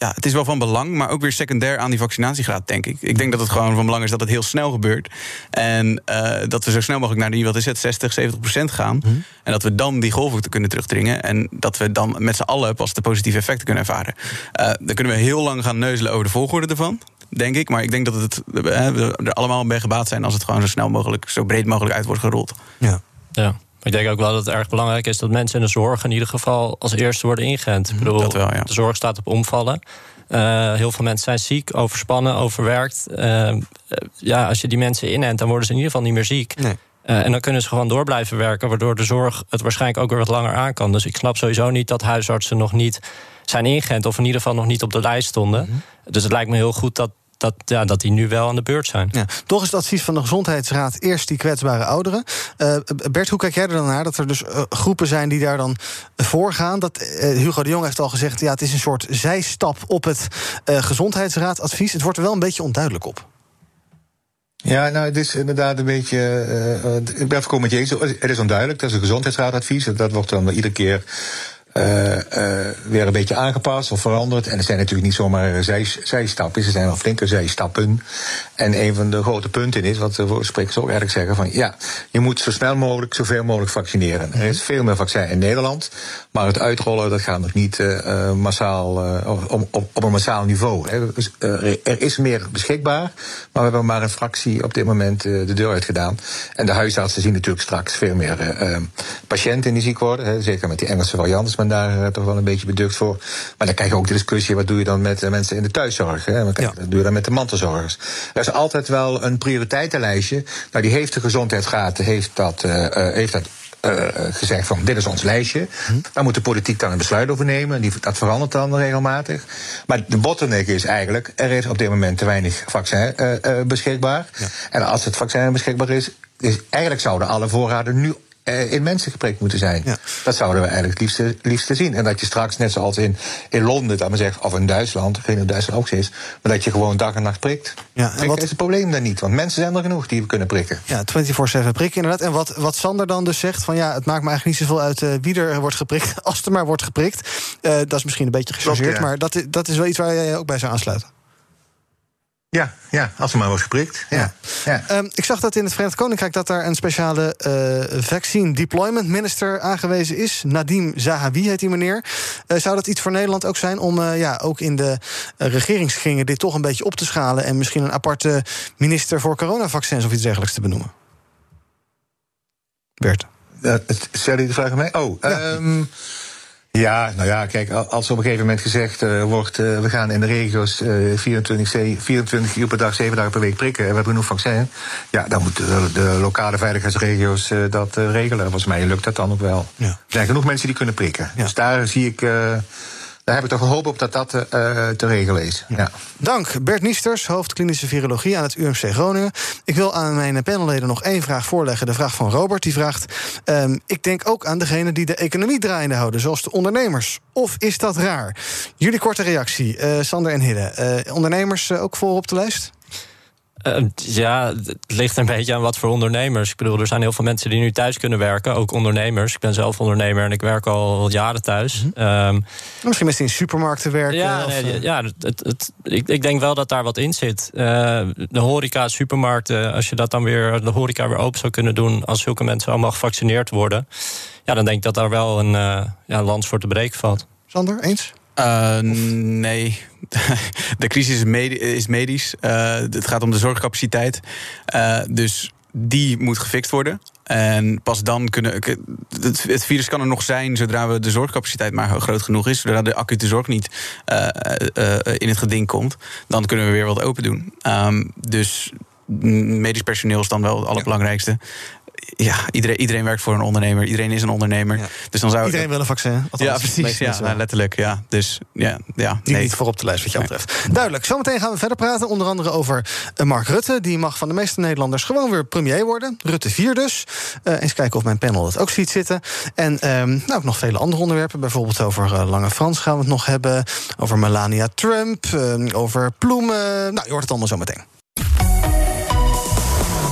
ja, het is wel van belang, maar ook weer secundair aan die vaccinatiegraad, denk ik. Ik denk dat het gewoon van belang is dat het heel snel gebeurt. En uh, dat we zo snel mogelijk naar die, wat is het, 60, 70 procent gaan. Mm. En dat we dan die golven kunnen terugdringen. En dat we dan met z'n allen pas de positieve effecten kunnen ervaren. Uh, dan kunnen we heel lang gaan neuzelen over de volgorde ervan denk ik. Maar ik denk dat het, we er allemaal bij gebaat zijn als het gewoon zo snel mogelijk, zo breed mogelijk uit wordt gerold. Ja. ja. Ik denk ook wel dat het erg belangrijk is dat mensen in de zorg in ieder geval als eerste worden ingeënt. Ik bedoel, dat wel, ja. de zorg staat op omvallen. Uh, heel veel mensen zijn ziek, overspannen, overwerkt. Uh, ja, als je die mensen inent, dan worden ze in ieder geval niet meer ziek. Nee. Uh, en dan kunnen ze gewoon door blijven werken, waardoor de zorg het waarschijnlijk ook weer wat langer aan kan. Dus ik snap sowieso niet dat huisartsen nog niet zijn ingeënt, of in ieder geval nog niet op de lijst stonden. Mm -hmm. Dus het lijkt me heel goed dat dat, ja, dat die nu wel aan de beurt zijn. Ja, toch is het advies van de Gezondheidsraad eerst die kwetsbare ouderen. Uh, Bert, hoe kijk jij er dan naar? Dat er dus uh, groepen zijn die daar dan voor gaan. Dat, uh, Hugo de Jong heeft al gezegd, ja, het is een soort zijstap op het Gezondheidsraadadvies. Het wordt er wel een beetje onduidelijk op. Ja, nou, het is inderdaad een beetje. Uh, ik ben het met je eens. Het is onduidelijk. Dat is een gezondheidsraadadvies. Dat wordt dan iedere keer uh, uh, weer een beetje aangepast of veranderd. En er zijn natuurlijk niet zomaar zij, zijstappen, er zijn wel flinke zijstappen. En een van de grote punten is, wat de sprekers ook eigenlijk zeggen, van ja, je moet zo snel mogelijk, zoveel mogelijk vaccineren. Er is veel meer vaccin in Nederland, maar het uitrollen dat gaat nog niet uh, massaal, op, op, op, een massaal niveau. Hè. Dus, er is meer beschikbaar, maar we hebben maar een fractie op dit moment de deur uitgedaan. En de huisartsen zien natuurlijk straks veel meer patiënten die ziek worden, hè, zeker met die Engelse varianten men daar toch wel een beetje beducht voor. Maar dan krijg je ook de discussie: wat doe je dan met mensen in de thuiszorg? Hè? Wat ja. doe je dan met de mantelzorgers? Er is altijd wel een prioriteitenlijstje. Nou, die heeft de gezondheidsraad heeft dat, uh, heeft dat uh, gezegd van dit is ons lijstje. Hm. Daar moet de politiek dan een besluit over nemen. Die, dat verandert dan regelmatig. Maar de bottleneck is eigenlijk, er is op dit moment te weinig vaccin uh, uh, beschikbaar. Ja. En als het vaccin beschikbaar is, is, eigenlijk zouden alle voorraden nu in mensen geprikt moeten zijn. Ja. Dat zouden we eigenlijk het liefste, liefste zien. En dat je straks, net zoals in, in Londen, dat men zegt, of in Duitsland, ik weet niet of Duitsland ook zo is, maar dat je gewoon dag en nacht prikt. Ja, en wat is het probleem daar niet? Want mensen zijn er genoeg die we kunnen prikken. Ja, 24-7 prikken inderdaad. En wat, wat Sander dan dus zegt, van ja, het maakt me eigenlijk niet zoveel uit uh, wie er wordt geprikt, als er maar wordt geprikt. Uh, dat is misschien een beetje gechargeerd, ja. maar dat, dat is wel iets waar jij ook bij zou aansluiten. Ja, ja, als er maar wordt geprikt. Ja. ja. Um, ik zag dat in het Verenigd Koninkrijk dat daar een speciale uh, vaccine deployment minister aangewezen is. Nadim Zahawi heet die meneer. Uh, zou dat iets voor Nederland ook zijn om uh, ja, ook in de regeringskringen dit toch een beetje op te schalen en misschien een aparte minister voor coronavaccins of iets dergelijks te benoemen? Bert. Stel je de vraag aan mij? Oh, ja. Um, Ja, nou ja, kijk, als op een gegeven moment gezegd uh, wordt... Uh, we gaan in de regio's uh, 24, 24 uur per dag, 7 dagen per week prikken... en we hebben genoeg vaccin, ja, dan moeten de, de, lokale veiligheidsregio's dat regelen. Volgens mij lukt dat dan ook wel. Ja. Er zijn genoeg mensen die kunnen prikken. Ja. Dus daar zie ik daar heb ik toch hoop op dat dat uh, te regelen is. Ja. Dank, Bert Niesters, hoofd klinische virologie aan het UMC Groningen. Ik wil aan mijn panelleden nog één vraag voorleggen. De vraag van Robert, die vraagt... Um, ik denk ook aan degene die de economie draaiende houden... zoals de ondernemers. Of is dat raar? Jullie korte reactie, uh, Sander en Hidde. Uh, ondernemers ook voor op de lijst? Uh, ja, het ligt een beetje aan wat voor ondernemers. Ik bedoel, er zijn heel veel mensen die nu thuis kunnen werken, ook ondernemers. Ik ben zelf ondernemer en ik werk al jaren thuis. Mm um, Misschien mensen in supermarkten werken. Ja, nee, uh... ja het, het, ik, ik, denk wel dat daar wat in zit. Uh, de horeca, supermarkten, als je dat dan weer, de horeca weer open zou kunnen doen, als zulke mensen allemaal gevaccineerd worden, ja, dan denk ik dat daar wel een ja, lans voor te breken valt. Sander, eens? Uh, nee. De crisis is, medisch. Is medisch. Uh, het gaat om de zorgcapaciteit. Uh, dus die moet gefixt worden. En pas dan kunnen. Het virus kan er nog zijn zodra we de zorgcapaciteit maar groot genoeg is. Zodra de acute zorg niet in het geding komt. Dan kunnen we weer wat open doen. Um, dus medisch personeel is dan wel het allerbelangrijkste ja, iedereen, iedereen werkt voor een ondernemer. Iedereen is een ondernemer. Dus dan zou iedereen wil een vaccin. ja, precies. Ja, nou, letterlijk. Ja. Dus ja, ja die nee. niet voor op de lijst wat jou betreft. Duidelijk. Zometeen gaan we verder praten. Onder andere over uh, Mark Rutte. Die mag van de meeste Nederlanders gewoon weer premier worden. Rutte 4 dus. Uh, eens kijken of mijn panel dat ook ziet zitten. En um, nou, ook nog vele andere onderwerpen. Bijvoorbeeld over uh, Lange Frans gaan we het nog hebben. Over Melania Trump. Ehm, over ploemen. Nou, je hoort het allemaal zometeen.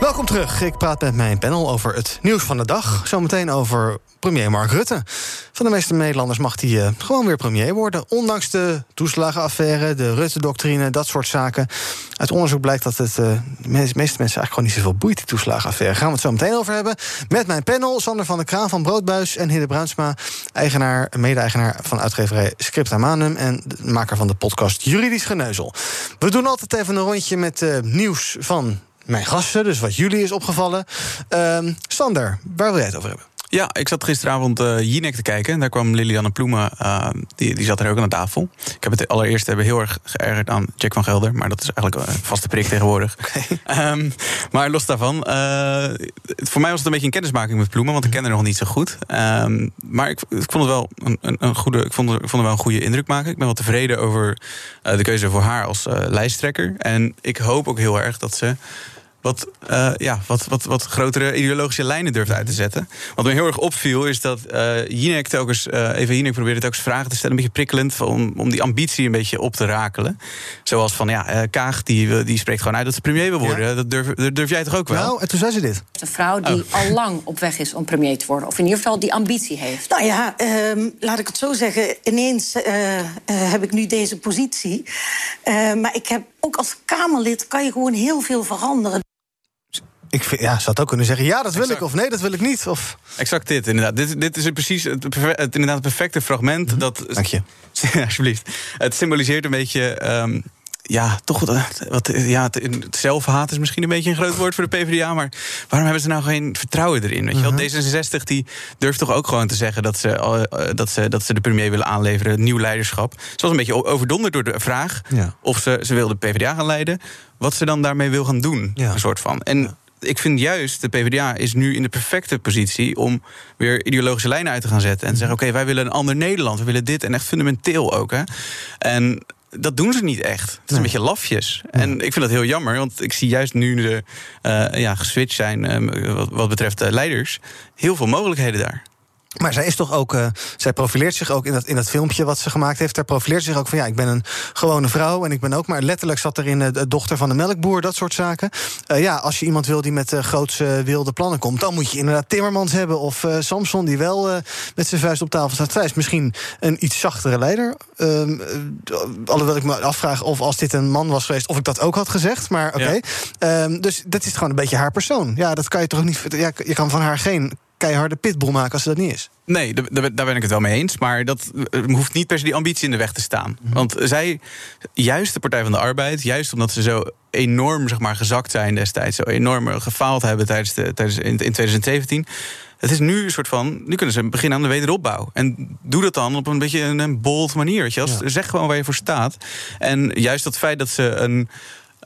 Welkom terug. Ik praat met mijn panel over het nieuws van de dag. Zometeen over premier Mark Rutte. Van de meeste Nederlanders mag hij uh, gewoon weer premier worden. Ondanks de toeslagenaffaire, de Rutte-doctrine, dat soort zaken. Uit onderzoek blijkt dat het uh, de meeste mensen eigenlijk gewoon niet zoveel boeit, die toeslagenaffaire. Gaan we het zo meteen over hebben. Met mijn panel, Sander van der Kraan van Broodbuis en Hidde Bruinsma, eigenaar, mede-eigenaar van uitgeverij Scripta Manum en maker van de podcast Juridisch Geneuzel. We doen altijd even een rondje met uh, nieuws van mijn gasten, dus wat jullie is opgevallen. Uh, Sander, waar wil jij het over hebben? Ja, ik zat gisteravond uh, Jinek te kijken. Daar kwam Lilianne Ploemen, uh, die, die zat er ook aan de tafel. Ik heb het allereerst hebben heel erg geërgerd aan Jack van Gelder. Maar dat is eigenlijk een vaste prik tegenwoordig. Okay. Um, maar los daarvan, uh, voor mij was het een beetje een kennismaking met Ploemen. Want ik kende haar nog niet zo goed. Um, maar ik, ik, vond het wel een, een, een goede, ik vond, ik vond het wel een goede indruk maken. Ik ben wel tevreden over de keuze voor haar als lijsttrekker. En ik hoop ook heel erg dat ze wat, uh, ja, wat, wat, wat grotere ideologische lijnen durft uit te zetten. Wat me heel erg opviel is dat uh, Jinek telkens, uh, Eva Jinek probeerde telkens vragen te stellen, een beetje prikkelend, om, om die ambitie een beetje op te rakelen. Zoals van, ja, Kaag die, die spreekt gewoon uit dat ze premier wil worden. Ja. Dat, durf, dat durf jij toch ook wel? Nou, en toen zei ze dit. Een vrouw die oh. al lang op weg is om premier te worden. Of in ieder geval die ambitie heeft. Nou ja, um, laat ik het zo zeggen. Ineens heb ik nu deze positie. maar ik heb ook als Kamerlid kan je gewoon heel veel veranderen. Ik vind, ja, zou het ook kunnen zeggen, ja, dat wil ik, of nee, dat wil ik niet. Of... Exact dit, inderdaad. Dit, dit is precies het, het, inderdaad het perfecte fragment. Mm dat, Dank je. alsjeblieft. Het symboliseert een beetje... Um, ja, toch wat, ja, het, zelfhaat is misschien een beetje een groot woord voor de PvdA. Maar waarom hebben ze nou geen vertrouwen erin? Weet je wel? Mhm. D66 die durft toch ook gewoon te zeggen dat ze, uh, dat, ze, dat ze de premier willen aanleveren. Nieuw leiderschap. Ze was een beetje overdonderd door de vraag ja. of ze, ze wil de PvdA gaan leiden. Wat ze dan daarmee wil gaan doen. Ja. Een soort van. En ik vind juist, de PvdA is nu in de perfecte positie om weer ideologische lijnen uit te gaan zetten. En te zeggen: oké, wij willen een ander Nederland. We willen dit en echt fundamenteel ook. Hè. En dat doen ze niet echt. Het is een beetje lafjes. En ik vind dat heel jammer, want ik zie juist nu de uh, ja, geswitcht zijn uh, wat, wat, betreft uh, leiders, heel veel mogelijkheden daar. Maar zij is toch ook, uh, zij profileert zich ook in dat, in dat filmpje wat ze gemaakt heeft. Daar profileert zich ook van ja, ik ben een gewone vrouw en ik ben ook maar letterlijk zat erin uh, de dochter van de melkboer, dat soort zaken. Uh, ja, als je iemand wil die met grootse wilde plannen komt, dan moet je inderdaad Timmermans hebben of Samson die wel met zijn vuist op tafel staat. Zij is misschien een iets zachtere leider. Ehm, alhoewel ik me afvraag of als dit een man was geweest, of ik dat ook had gezegd. Maar oké. Okay. Ja. Um, dus dat is gewoon een beetje haar persoon. Ja, dat kan je toch niet. Ja, je kan van haar geen keiharde pitbull maken als ze dat niet is. Nee, daar ben ik het wel mee eens. Maar dat hoeft niet per se die ambitie in de weg te staan. Mhm. Want zij, juist de Partij van de Arbeid, juist omdat ze zo enorm zeg maar, gezakt zijn destijds, zo enorm gefaald hebben tijdens de, tijdens, in, in 2017. Het is nu een soort van. Nu kunnen ze beginnen aan de wederopbouw. En doe dat dan op een beetje een, bold manier. Weet je? Zeg gewoon waar je voor staat. En juist dat feit dat ze een.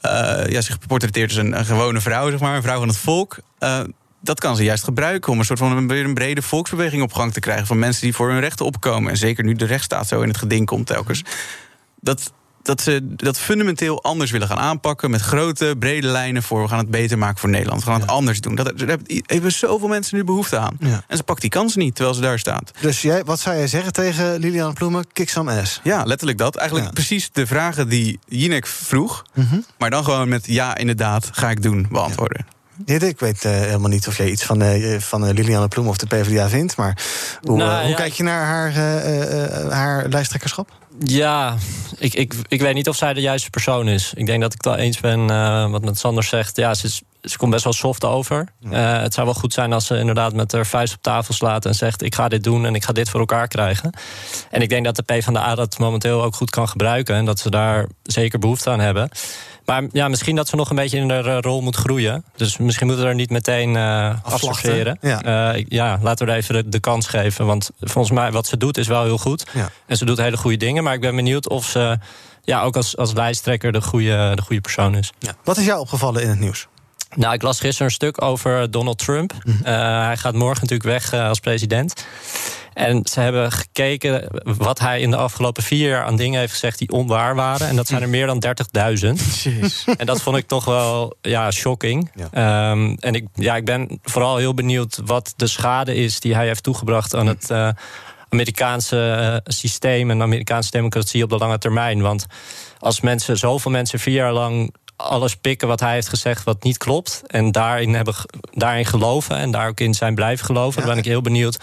Uh, ja, zich portretteert als een, een, gewone vrouw, zeg maar, een vrouw van het volk. Uh, dat kan ze juist gebruiken om een soort van een, een brede volksbeweging op gang te krijgen. Van mensen die voor hun rechten opkomen. En zeker nu de rechtsstaat zo in het geding komt telkens. Dat, dat ze dat fundamenteel anders willen gaan aanpakken. Met grote, brede lijnen voor. We gaan het beter maken voor Nederland. We gaan het anders doen. Dat, daar hebben zoveel mensen nu behoefte aan. En ze pakt die kans niet terwijl ze daar staat. Dus jij, wat zou jij zeggen tegen Liliane Ploemen? Kick some ass. Ja, letterlijk dat. Eigenlijk precies de vragen die Jinek vroeg. Mhm. Maar dan gewoon met ja, inderdaad, ga ik doen, beantwoorden. Ik weet uh, helemaal niet of jij iets van, uh, van uh, Liliane Ploem of de PvdA vindt. Maar hoe, nou, hoe kijk je naar haar, haar lijsttrekkerschap? Ja, ik, ik, ik weet niet of zij de juiste persoon is. Ik denk dat ik het wel eens ben wat met Sanders zegt. Ja, ze, is, ze komt best wel soft over. Het zou wel goed zijn als ze inderdaad met haar vuist op tafel slaat... en zegt, ik ga dit doen en ik ga dit voor elkaar krijgen. En ik denk dat de PvdA dat momenteel ook goed kan gebruiken... en dat ze daar zeker behoefte aan hebben. Maar ja, misschien dat ze nog een beetje in de eh, rol moet groeien. Dus misschien moeten we er niet meteen uh, afsorteren. Ja. Uh, ja, laten we er even de, kans geven. Want volgens mij, wat ze doet, is wel heel goed. Ja. En ze doet hele goede dingen. Maar ik ben benieuwd of ze ja, ook als, als lijsttrekker de goede, de goede persoon is. Ja. Wat is jou opgevallen in het nieuws? Nou, ik las gisteren een stuk over Donald Trump. Mhm. hij gaat morgen natuurlijk weg als president. En ze hebben gekeken wat hij in de afgelopen vier jaar aan dingen heeft gezegd die onwaar waren. En dat zijn er meer dan 30.000. En dat vond ik toch wel ja, shocking. Ehm, en ik, ja, ik ben vooral heel benieuwd wat de schade is die hij heeft toegebracht aan het. Uh, Amerikaanse systeem en de Amerikaanse democratie op de lange termijn. Want als mensen, zoveel mensen vier jaar lang alles pikken wat hij heeft gezegd wat niet klopt. En daarin, hebben, daarin geloven en daar ook in zijn blijven geloven. Dan ben ik heel benieuwd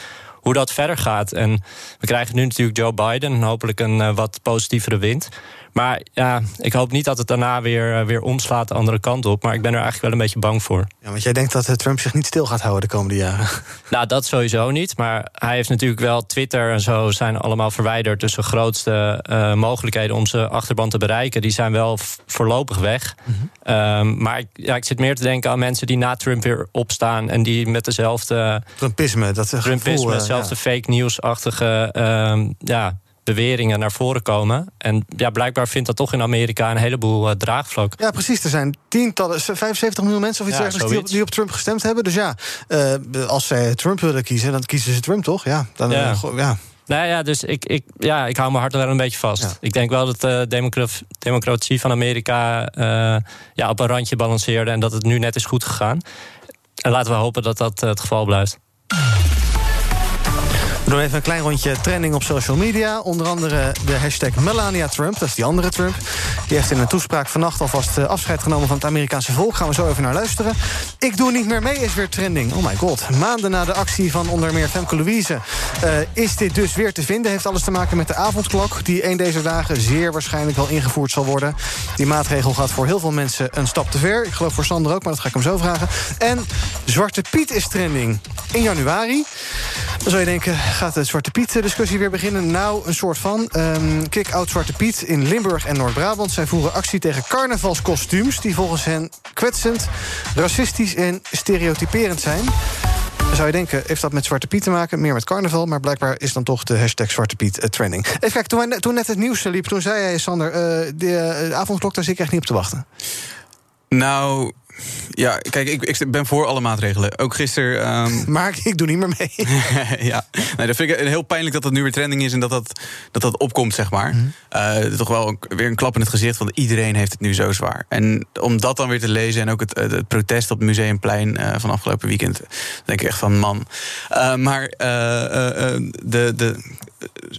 hoe dat verder gaat. En we krijgen nu natuurlijk Joe Biden en hopelijk een uh, wat positievere wind. Maar ja, ik hoop niet dat het daarna weer, eh, weer omslaat de andere kant op. Maar ik ben er eigenlijk wel een beetje bang voor. Ja, want jij denkt dat eh, Trump zich niet stil gaat houden de komende jaren? Nou, dat sowieso niet. Maar hij heeft natuurlijk wel Twitter en zo zijn allemaal verwijderd. Dus de grootste uh, mogelijkheden om zijn achterban te bereiken, die zijn wel voorlopig weg. Mm maar ik, ja, ik zit meer te denken aan mensen die na Trump weer opstaan en die met dezelfde. Trumpisme, dat Trumpisme, dezelfde fake news-achtige. Uh, ja, beweringen naar voren komen. En ja, blijkbaar vindt dat toch in Amerika een heleboel uh, draagvlak. Ja, precies. Er zijn tientallen, 75 miljoen mensen of iets ja, die op, die op, Trump gestemd hebben. Dus ja, uh, als zij Trump willen kiezen, dan kiezen ze Trump toch? Ja, dan, ja. Uh, ja. Nou ja, dus ik, ik, ja, ik hou mijn hart wel een beetje vast. Ik denk wel dat de democratie van Amerika ja, op een randje balanceerde... en dat het nu net is goed gegaan. En laten we hopen dat dat het geval blijft. We doen even een klein rondje trending op social media. Onder andere de hashtag Melania Trump, dat is die andere Trump. Die heeft in een toespraak vannacht alvast eh, afscheid genomen van het Amerikaanse volk. Gaan we zo even naar luisteren. Ik doe niet meer mee is weer trending. Oh my god. Maanden na de actie van onder meer Femke Louise... Uh, is dit dus weer te vinden. Heeft alles te maken met de avondklok... die een deze dagen zeer waarschijnlijk wel ingevoerd zal worden. Die maatregel gaat voor heel veel mensen een stap te ver. Ik geloof voor Sander ook, maar dat ga ik hem zo vragen. En Zwarte Piet is trending in januari. Dan zou je denken, gaat de Zwarte Piet-discussie weer beginnen? Nou, een soort van. Um, Kick-out Zwarte Piet in Limburg en Noord-Brabant. Zij voeren actie tegen carnavalskostuums... die volgens hen kwetsend, racistisch en stereotyperend zijn. Zou je denken, heeft dat met Zwarte Piet te maken? Meer met carnaval, maar blijkbaar is dan toch de hashtag Zwarte Piet uh, trending. Even kijken, toen, toen, net het nieuws liep, toen zei jij, Sander... Uh, de, de avondklok, daar zit ik echt niet op te wachten. Nou, ja, kijk, ik, ik, ben voor alle maatregelen. Ook gisteren. Um... Maar ik doe niet meer mee. ja, nee, dat vind ik heel pijnlijk dat dat nu weer trending is en dat dat, dat, dat opkomt, zeg maar. Mm toch wel een, weer een klap in het gezicht, want iedereen heeft het nu zo zwaar. En om dat dan weer te lezen en ook het, het protest op het Museumplein uh, van afgelopen weekend, denk ik echt van man. Uh, maar de, de,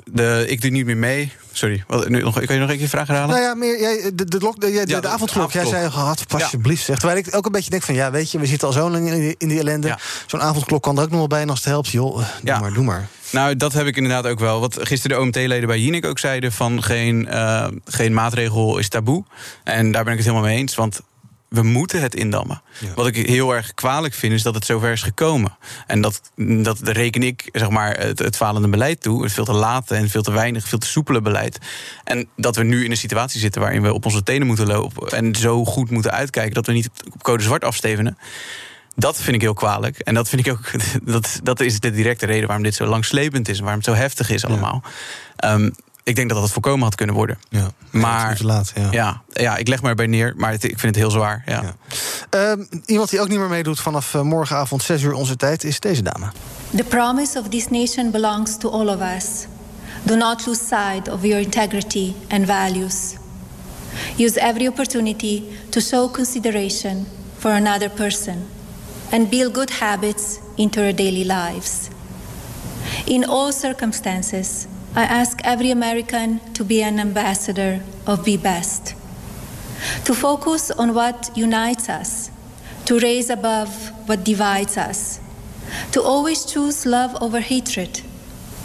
de, ik doe niet meer mee. Sorry, wat, nu, nog, kan je nog een keer vraag herhalen? Nou ja, meer, jij, de, de, de, de, de, de avondklok. Jij zei, gehad, pas alsjeblieft. Zeg. Terwijl ik ook een beetje denk van, ja, weet je, we zitten al zo lang in die, in die ellende. Zo'n avondklok kan er ook nog wel bij. En als het helpt, joh, doe maar, doe maar. Nou, dat heb ik inderdaad ook wel. Wat gisteren de OMT-leden bij Jinek ook zeiden... van geen, uh, geen maatregel is taboe. En daar ben ik het helemaal mee eens. Want we moeten het indammen. Wat ik heel erg kwalijk vind, is dat het zover is gekomen. En dat, dat reken ik zeg maar, het, het falende beleid toe. Het veel te late en veel te weinig, veel te soepele beleid. En dat we nu in een situatie zitten waarin we op onze tenen moeten lopen. En zo goed moeten uitkijken dat we niet op code zwart afstevenen. Dat vind ik heel kwalijk. En dat vind ik ook. Dat, dat is de directe reden waarom dit zo langslepend is. En waarom het zo heftig is allemaal. Ehm, ik denk dat dat het voorkomen had kunnen worden. Ja, maar laat, ja. ja. Ja, ik leg maar bij neer, maar het, ik vind het heel zwaar. Ja. ja. Um, iemand die ook niet meer meedoet vanaf uh, morgenavond 6 uur onze tijd is deze dame. The promise of this nation belongs to all of us. Do not lose sight of your integrity and values. Use every opportunity to show consideration for another person and build good habits into your daily lives. In all circumstances, I ask every American to be an ambassador of Be Best, to focus on what unites us, to raise above what divides us, to always choose love over hatred,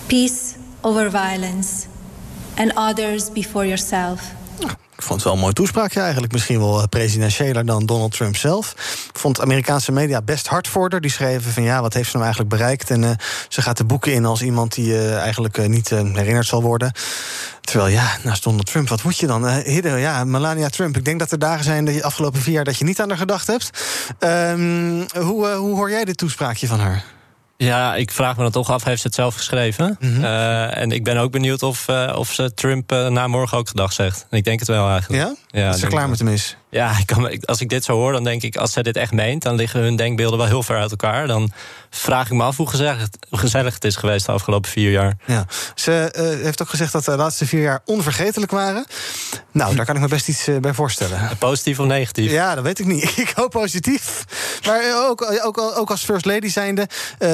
peace over violence, and others before yourself. Ik vond het wel een mooi toespraakje eigenlijk. Misschien wel eh, presidentiëler dan Donald Trump zelf. Vond Amerikaanse media best hard voor. Die schreven van ja, wat heeft ze nou eigenlijk bereikt? En uh, ze gaat de boeken in als iemand die uh, eigenlijk niet herinnerd zal worden. Terwijl ja, naast Donald Trump, wat moet je dan? Hidden, ja, Melania Trump. Ik denk dat er dagen zijn de afgelopen vier jaar dat je niet aan haar gedacht hebt. Um, hoe, hoe hoor jij dit toespraakje van haar? Ja, ik vraag me dan toch af, heeft ze het zelf geschreven? Mm -hmm. uh, en ik ben ook benieuwd of, uh, of ze Trump uh, na morgen ook gedag zegt. Ik denk het wel eigenlijk. Ja? ja is ze klaar met hem is? Ja, ik kan, als ik dit zo hoor, dan denk ik... als zij dit echt meent, dan liggen hun denkbeelden wel heel ver uit elkaar. Dan vraag ik me af hoe gezellig, hoe gezellig het is geweest de afgelopen vier jaar. Ja. Ze uh, heeft ook gezegd dat de laatste vier jaar onvergetelijk waren. Nou, daar kan ik me best iets uh, bij voorstellen. Positief of negatief? Ja, dat weet ik niet. Ik hoop positief. Maar ook, ook, ook als first lady zijnde... Uh,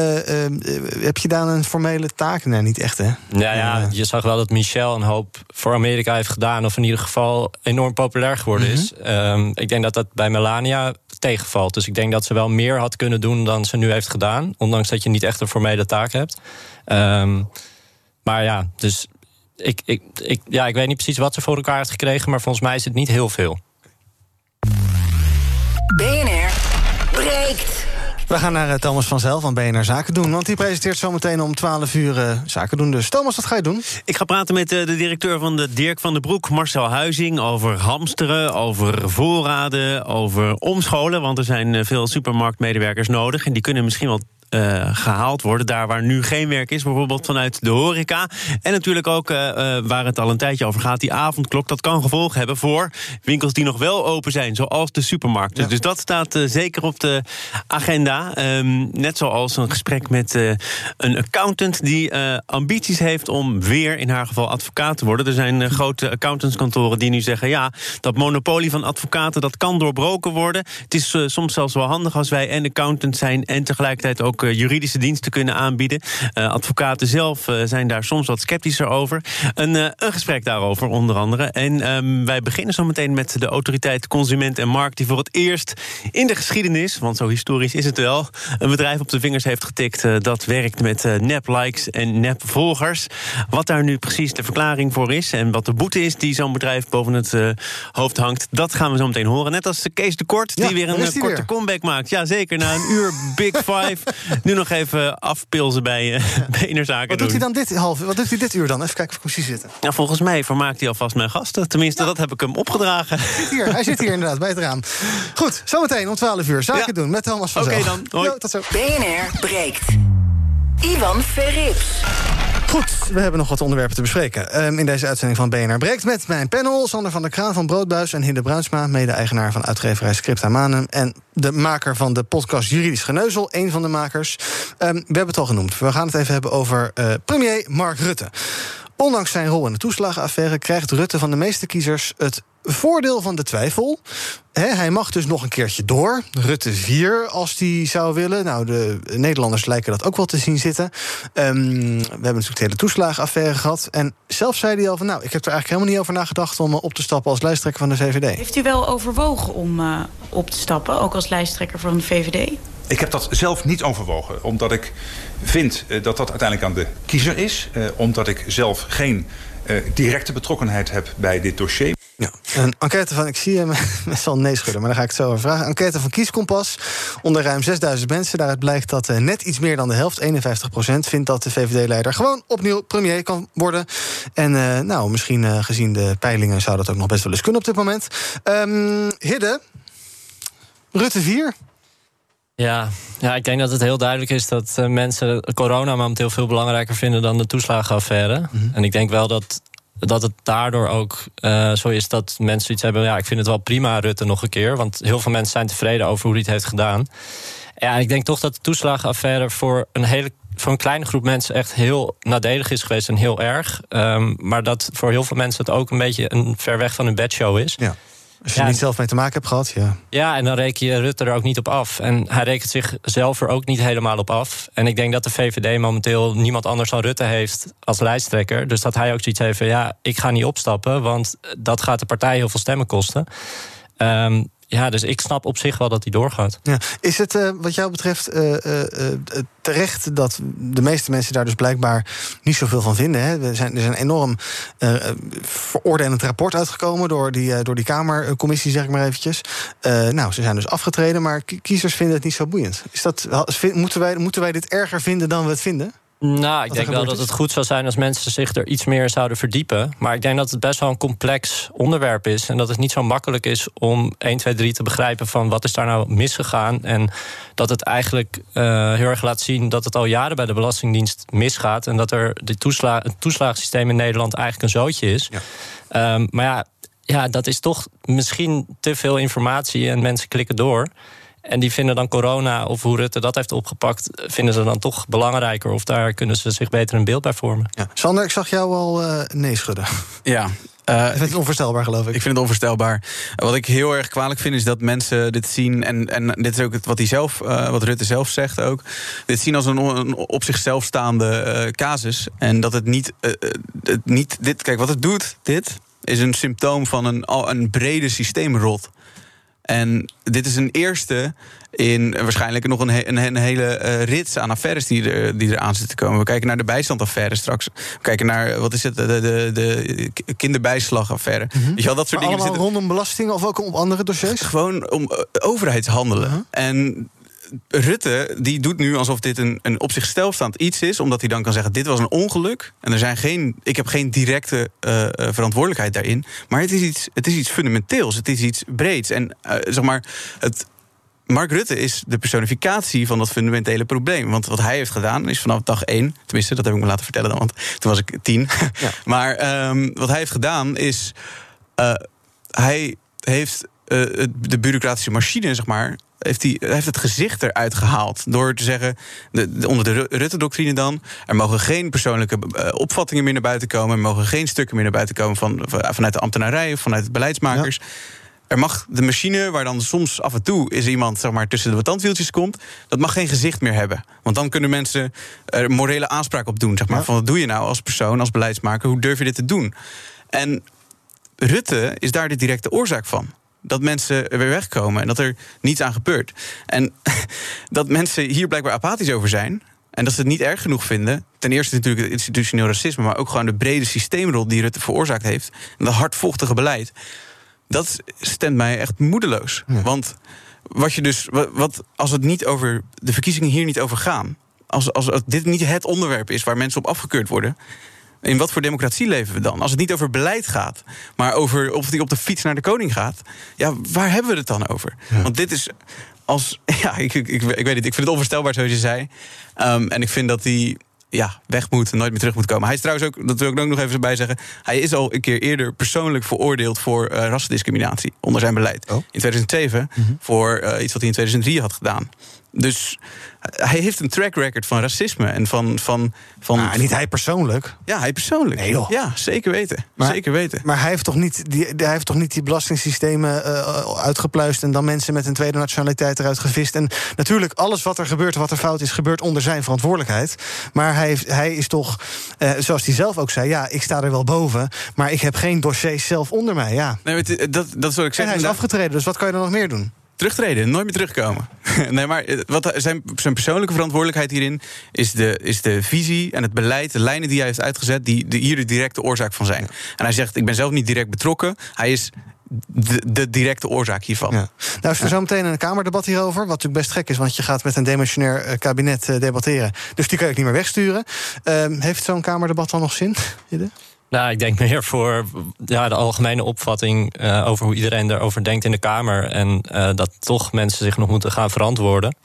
heb je daar een formele taak? Nee, niet echt, hè? Ja, ja, je zag wel dat Michelle een hoop voor Amerika heeft gedaan... of in ieder geval enorm populair geworden mm -hmm. is. Um, ik denk dat dat bij Melania tegenvalt. Dus ik denk dat ze wel meer had kunnen doen dan ze nu heeft gedaan. Ondanks dat je niet echt een formele taak hebt. Um, maar ja, dus ik, ik, ik, ja, ik weet niet precies wat ze voor elkaar heeft gekregen... maar volgens mij is het niet heel veel. BNR breekt. We gaan naar uh, Thomas van Zel van BNR Zaken doen. Want die presenteert zometeen om 12 uur uh, Zaken doen. Dus Thomas, wat ga je doen? Ik ga praten met uh, de directeur van de Dirk van den Broek, Marcel Huizing... over hamsteren, over voorraden, over omscholen. Want er zijn veel supermarktmedewerkers nodig. En die kunnen misschien wel uh, gehaald worden. Daar waar nu geen werk is, bijvoorbeeld vanuit de horeca. En natuurlijk ook uh, waar het al een tijdje over gaat, die avondklok. Dat kan gevolgen hebben voor winkels die nog wel open zijn, zoals de supermarkten. Ja. Dus dat staat uh, zeker op de agenda. Um, net zoals een gesprek met een accountant die ambities heeft om weer in haar geval advocaat te worden. Er zijn grote accountantskantoren die nu zeggen: ja, dat monopolie van advocaten dat kan doorbroken worden. Het is soms zelfs wel handig als wij en accountant zijn en tegelijkertijd ook ook juridische diensten kunnen aanbieden. Uh, advocaten zelf uh, zijn daar soms wat sceptischer over. Een, een gesprek daarover onder andere. En um, wij beginnen zo meteen met de autoriteit Consument en Markt... die voor het eerst in de geschiedenis, want zo historisch is het wel... een bedrijf op de vingers heeft getikt dat werkt met nep-likes en nep-volgers. Wat daar nu precies de verklaring voor is... en wat de boete is die zo'n bedrijf boven het hoofd hangt... dat gaan we zo meteen horen. Net als Kees de Kort, die weer een korte weer. comeback maakt. Ja, zeker, na een uur Big Five... nu nog even afpilzen bij uh, ja. Zaken Wat doet hij dan dit half? Wat doet hij dit uur dan? Even kijken of ik precies zitten. Nou, volgens mij vermaakt hij alvast mijn gasten. Tenminste, ja. dat heb ik hem opgedragen. Hij zit hier, hij zit hier inderdaad bij het raam. Goed, zometeen om 12 uur. Zaken ja. doen met Thomas van Oké okay, dan. Hoi. Jo, tot zo. BNR breekt. Ivan Verrips. Goed, we hebben nog wat onderwerpen te bespreken. Um, in deze uitzending van BNR Breekt met mijn panel... Sander van der Kraan van Broodbuis en Hinde Bruinsma... mede-eigenaar van uitgeverij Scripta Manum... en de maker van de podcast Juridisch Geneuzel, een van de makers. Um, we hebben het al genoemd. We gaan het even hebben over uh, premier Mark Rutte. Ondanks zijn rol in de toeslagenaffaire krijgt Rutte van de meeste kiezers het voordeel van de twijfel. Hij mag dus nog een keertje door. Rutte 4 als hij zou willen. Nou, de Nederlanders lijken dat ook wel te zien zitten. Um, we hebben natuurlijk de hele toeslagenaffaire gehad. En zelf zei hij al van... nou, ik heb er eigenlijk helemaal niet over nagedacht... om op te stappen als lijsttrekker van de VVD. Heeft u wel overwogen om uh, op te stappen, ook als lijsttrekker van de VVD? Ik heb dat zelf niet overwogen, omdat ik vind uh, dat dat uiteindelijk aan de kiezer is. Uh, omdat ik zelf geen uh, directe betrokkenheid heb bij dit dossier. Ja, een enquête van, ik zie je met zo'n nee schudden, maar dan ga ik het zo over vragen. Enquête van Kieskompas onder ruim 6000 mensen. Daaruit blijkt dat net iets meer dan de helft, 51%, vindt dat de VVD-leider gewoon opnieuw premier kan worden. En nou, misschien gezien de peilingen zou dat ook nog best wel eens kunnen op dit moment. Um, Hidde, Rutte 4. Ja, ja, ik denk dat het heel duidelijk is dat uh, mensen corona momenteel veel belangrijker vinden dan de toeslagenaffaire. Mm -hmm. En ik denk wel dat, dat het daardoor ook uh, zo is dat mensen iets hebben. Ja, ik vind het wel prima, Rutte, nog een keer. Want heel veel mensen zijn tevreden over hoe hij het heeft gedaan. Ja, ik denk toch dat de toeslagenaffaire voor een hele voor een kleine groep mensen echt heel nadelig is geweest en heel erg. Um, maar dat voor heel veel mensen het ook een beetje een ver weg van hun bedshow is. Ja. Als je er niet zelf mee te maken hebt gehad, ja. Ja, en dan reken je Rutte er ook niet op af. En hij rekent zichzelf er ook niet helemaal op af. En ik denk dat de VVD momenteel niemand anders dan Rutte heeft als lijsttrekker. Dus dat hij ook zoiets heeft van, ja, ik ga niet opstappen... want dat gaat de partij heel veel stemmen kosten. Um, ja, dus ik snap op zich wel dat hij doorgaat. Ja. Is het uh, wat jou betreft uh, uh, terecht dat de meeste mensen daar dus blijkbaar niet zoveel van vinden? Hè? Er, zijn, er een enorm veroordelend rapport uitgekomen door die, door die Kamercommissie, zeg ik maar eventjes. nou, ze zijn dus afgetreden, maar kiezers vinden het niet zo boeiend. Is dat, moeten, wij, moeten wij dit erger vinden dan we het vinden? Nou, ik denk wel dat het goed zou zijn als mensen zich er iets meer zouden verdiepen. Maar ik denk dat het best wel een complex onderwerp is. En dat het niet zo makkelijk is om 1, 2, 3 te begrijpen van wat is daar nou misgegaan. En dat het eigenlijk uh, heel erg laat zien dat het al jaren bij de Belastingdienst misgaat. En dat er de toesla het toeslagensysteem in Nederland eigenlijk een zootje is. Ja. Um, maar ja, ja, dat is toch misschien te veel informatie en mensen klikken door. En die vinden dan corona of hoe Rutte dat heeft opgepakt, vinden ze dan toch belangrijker. Of daar kunnen ze zich beter een beeld bij vormen. Ja. Sander, ik zag jou al uh, nee schudden. Ja. Uh, ik vind het onvoorstelbaar, geloof ik. Ik vind het onvoorstelbaar. Wat ik heel erg kwalijk vind, is dat mensen dit zien. En, en dit is ook wat, hij zelf, uh, wat Rutte zelf zegt ook. Dit zien als een, een op zichzelf staande uh, casus. En dat het niet, het niet. Dit, kijk, wat het doet, dit, is een symptoom van een, een brede systeemrot. En dit is een eerste in waarschijnlijk nog een, een, een hele uh, rits aan affaires die er, die er aan zitten te komen. We kijken naar de bijstandaffaire straks. We kijken naar, wat is het, de, de, de kinderbijslagaffaire. Mhm. Weet je wel, dat soort Maar dingen allemaal zitten... rondom belastingen of ook op andere dossiers? Gewoon om uh, overheidshandelen. Mhm. En Rutte die doet nu alsof dit een, een op zichzelf staand iets is, omdat hij dan kan zeggen: dit was een ongeluk en er zijn geen, ik heb geen directe uh, verantwoordelijkheid daarin. Maar het is iets, het is iets fundamenteels, het is iets breeds en uh, zeg maar het. Mark Rutte is de personificatie van dat fundamentele probleem. Want wat hij heeft gedaan is vanaf dag één... tenminste, dat heb ik me laten vertellen dan, want toen was ik tien. Ja. maar um, wat hij heeft gedaan is... Uh, hij heeft de bureaucratische machine, zeg maar heeft hij heeft het gezicht eruit gehaald. Door te zeggen, de, de, onder de Rutte-doctrine dan... er mogen geen persoonlijke uh, opvattingen meer naar buiten komen... er mogen geen stukken meer naar buiten komen van, vanuit de ambtenarij... of vanuit de beleidsmakers. Ja. Er mag de machine, waar dan soms af en toe is iemand zeg maar, tussen de tandwieltjes komt, dat mag geen gezicht meer hebben. Want dan kunnen mensen er morele aanspraak op doen. Zeg maar, ja. Van wat doe je nou als persoon, als beleidsmaker? Hoe durf je dit te doen? En Rutte is daar de directe oorzaak van dat mensen er weer wegkomen en dat er niets aan gebeurt. En dat mensen hier blijkbaar apathisch over zijn. En dat ze het niet erg genoeg vinden. Ten eerste natuurlijk het institutioneel racisme, maar ook gewoon de brede systeemrol die Rutte veroorzaakt heeft. En dat hardvochtige beleid. Dat stemt mij echt moedeloos. Ja. Want wat je dus, wat, als het niet over de verkiezingen hier niet over gaan. Als, als dit niet het onderwerp is waar mensen op afgekeurd worden. In wat voor democratie leven we dan? Als het niet over beleid gaat, maar over of hij op de fiets naar de koning gaat. Ja, waar hebben we het dan over? Ja. Want dit is als. Ja, ik, ik, ik, weet het. Ik vind het onvoorstelbaar zoals je zei. Um, en ik vind dat hij ja, weg moet en nooit meer terug moet komen. Hij is trouwens ook, dat wil ik ook nog even bij zeggen. Hij is al een keer eerder persoonlijk veroordeeld voor uh, rassendiscriminatie onder zijn beleid. Oh. In 2007 mm -hmm. voor uh, iets wat hij in 2003 had gedaan. Dus hij heeft een track record van racisme en van. van, van nou, niet hij persoonlijk. Ja, hij persoonlijk. Nee, joh. Ja, zeker weten. Maar, zeker weten. Maar hij heeft toch niet die, hij heeft toch niet die belastingssystemen uh, uitgepluist en dan mensen met een tweede nationaliteit eruit gevist. En natuurlijk, alles wat er gebeurt, wat er fout is, gebeurt onder zijn verantwoordelijkheid. Maar hij, heeft, hij is toch, uh, zoals hij zelf ook zei, ja, ik sta er wel boven, maar ik heb geen dossiers zelf onder mij. Ja. Nee, dat, dat wat ik zeg. En hij is afgetreden, dus wat kan je dan nog meer doen? Terugtreden, nooit meer terugkomen. nee, maar eh, wat zijn, zijn persoonlijke verantwoordelijkheid hierin is de, is de visie en het beleid, de lijnen die hij heeft uitgezet, die de, hier de directe oorzaak van zijn. En hij zegt: Ik ben zelf niet direct betrokken. Hij is de, de, directe oorzaak hiervan. Ja. Nou, is er zo meteen een Kamerdebat hierover. Wat natuurlijk best gek is, want je gaat met een demissionair eh, kabinet eh, debatteren. Dus die kan ik niet meer wegsturen. Uh, heeft zo'n Kamerdebat dan nog zin? Nou, ik denk meer voor ja, de algemene opvatting uh, over hoe iedereen erover denkt in de Kamer. En uh, dat toch mensen zich nog moeten gaan verantwoorden.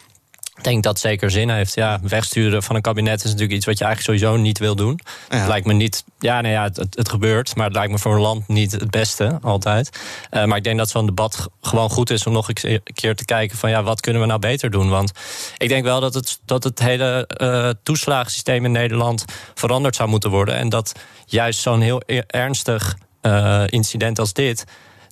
Ik denk dat zeker zin heeft. Ja, wegsturen van een kabinet is natuurlijk iets wat je eigenlijk sowieso niet wil doen. Het lijkt me niet. Ja, nou ja, het, het, gebeurt, maar het lijkt me voor een land niet het beste altijd. Uh, maar ik denk dat zo'n debat gewoon goed is om nog een keer te kijken van ja, wat kunnen we nou beter doen? Want ik denk wel dat het, dat het hele uh, toeslagensysteem in Nederland veranderd zou moeten worden. En dat juist zo'n heel e-, ernstig uh, incident als dit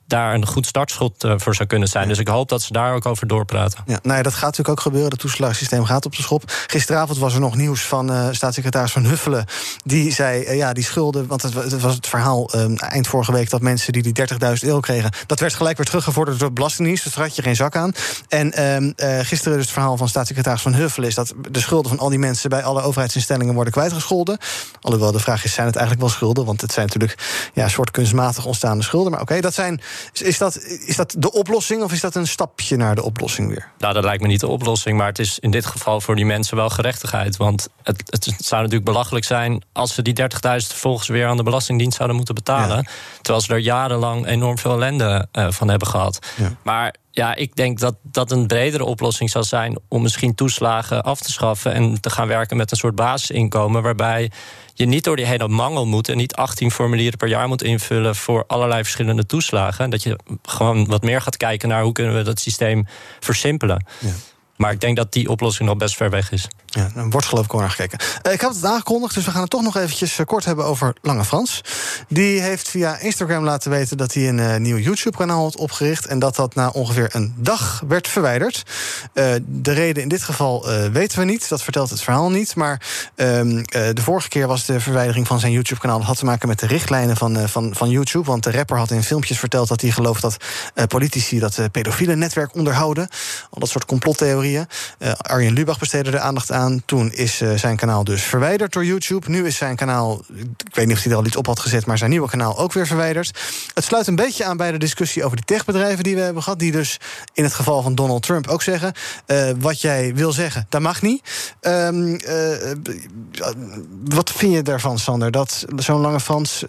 daar een goed startschot eh, voor zou kunnen zijn. Dus ik hoop dat ze daar ook over doorpraten. Ja, nou ja, dat gaat natuurlijk ook gebeuren. Het toeslagensysteem gaat op de schop. Gisteravond was er nog nieuws van uh, staatssecretaris Van Huffelen. Die zei, uh, ja, die schulden... want het, het was het verhaal eind vorige week... dat mensen die die 30.000 euro kregen... dat werd gelijk weer teruggevorderd door de Belastingdienst. Dus daar had je geen zak aan. En ehm, gisteren dus het verhaal van staatssecretaris Van Huffelen... is dat de schulden van al die mensen... bij alle overheidsinstellingen worden kwijtgescholden. Alhoewel de vraag is, zijn het eigenlijk wel schulden? Want het zijn natuurlijk ja, soort kunstmatig ontstaande schulden. Maar oké, dat zijn is dat, is dat de oplossing of is dat een stapje naar de oplossing weer? Nou, dat lijkt me niet de oplossing. Maar het is in dit geval voor die mensen wel gerechtigheid. Want het, het zou natuurlijk belachelijk zijn als ze die 30.000 vervolgens weer aan de Belastingdienst zouden moeten betalen. Terwijl ze er jarenlang enorm veel ellende uh, van hebben gehad. Ja. Maar ja, ik denk dat dat een bredere oplossing zou zijn om misschien toeslagen af te schaffen en te gaan werken met een soort basisinkomen waarbij je niet door die hele mangel moet en niet 18 formulieren per jaar moet invullen voor allerlei verschillende toeslagen. Dat je gewoon wat meer gaat kijken naar hoe kunnen we dat systeem versimpelen. Ja. Maar ik denk dat die oplossing nog best ver weg is. Ja, er wordt geloof ik al naar gekeken. Uh, ik had het aangekondigd, dus we gaan het toch nog eventjes uh, kort hebben over Lange Frans. Die heeft via Instagram laten weten dat hij een uh, nieuw YouTube-kanaal had opgericht... en dat dat na ongeveer een dag werd verwijderd. de reden in dit geval weten we niet, dat vertelt het verhaal niet. Maar ehm, de vorige keer was de verwijdering van zijn YouTube-kanaal... had te maken met de richtlijnen van, van, van YouTube. Want de rapper had in filmpjes verteld dat hij gelooft dat politici... dat pedofiele netwerk onderhouden. Al dat soort complottheorieën. Arjen Lubach besteedde er aandacht aan toen is uh, zijn kanaal dus verwijderd door YouTube. Nu is zijn kanaal, ik weet niet of hij er al iets op had gezet, maar zijn nieuwe kanaal ook weer verwijderd. Het sluit een beetje aan bij de discussie over die techbedrijven die we hebben gehad. Die dus in het geval van Donald Trump ook zeggen: uh, wat jij wil zeggen, dat mag niet. Uh, wat vind je daarvan, Sander? Dat zo'n lange Frans.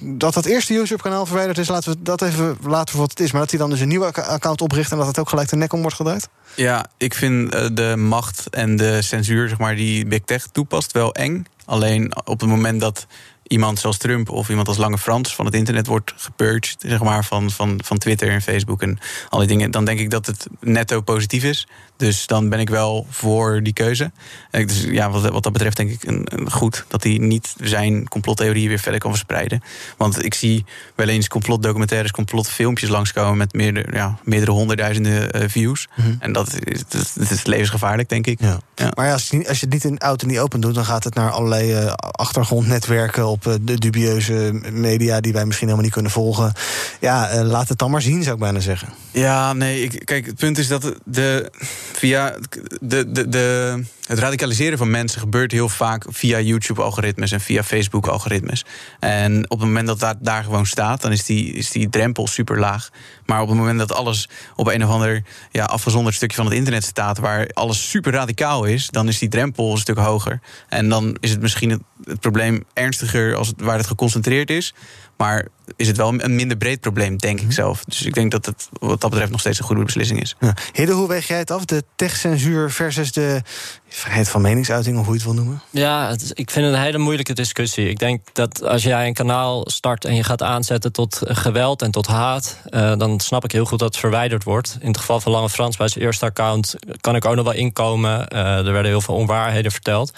dat dat eerste YouTube-kanaal verwijderd is, laten we dat even laten voor wat het is. Maar dat hij dan dus een nieuwe account opricht en dat het ook gelijk de nek om wordt gedraaid? Ja, ik vind de macht en de censuur zeg maar, die Big Tech toepast wel eng. Alleen op het moment dat iemand zoals Trump of iemand als Lange Frans van het internet wordt gepurged, zeg maar, van, van, van Twitter en Facebook en al die dingen, dan denk ik dat het netto positief is. Dus dan ben ik wel voor die keuze. Dus ja, wat, wat dat betreft denk ik een, een goed dat hij niet zijn complottheorieën weer verder kan verspreiden. Want ik zie wel eens complotdocumentaires, complotfilmpjes langskomen met meerdere, ja, meerdere honderdduizenden uh, views. Mm-hmm. En dat is, dat, is levensgevaarlijk, denk ik. Ja. ja. Maar ja, als, je, als je het niet in en niet open doet, dan gaat het naar allerlei uh, achtergrondnetwerken op uh, de dubieuze media die wij misschien helemaal niet kunnen volgen. Ja, laat het dan maar zien, zou ik bijna zeggen. Ja, nee, ik, kijk, het punt is dat de via de, de, de, het radicaliseren van mensen gebeurt heel vaak via YouTube-algoritmes en via Facebook-algoritmes. En op het moment dat dat daar gewoon staat, dan is die, is die drempel super laag. Maar op het moment dat alles op een of ander ja, afgezonderd stukje van het internet staat, waar alles super radicaal is, dan is die drempel een stuk hoger. En dan is het misschien het, het probleem ernstiger als het, waar het geconcentreerd is. Maar is het wel een minder breed probleem, denk ik mhm. zelf. Dus ik denk dat het wat dat betreft nog steeds een goede beslissing is. Ja. Hidde, hoe weeg jij het af? De techcensuur versus de vrijheid van meningsuiting, of hoe je het wil noemen? Ja, het, ik vind het een hele moeilijke discussie. Ik denk dat als jij een kanaal start en je gaat aanzetten tot geweld en tot haat, uh, dan snap ik heel goed dat het verwijderd wordt. In het geval van Lange Frans, bij zijn eerste account, kan ik ook nog wel inkomen. Uh, er werden heel veel onwaarheden verteld.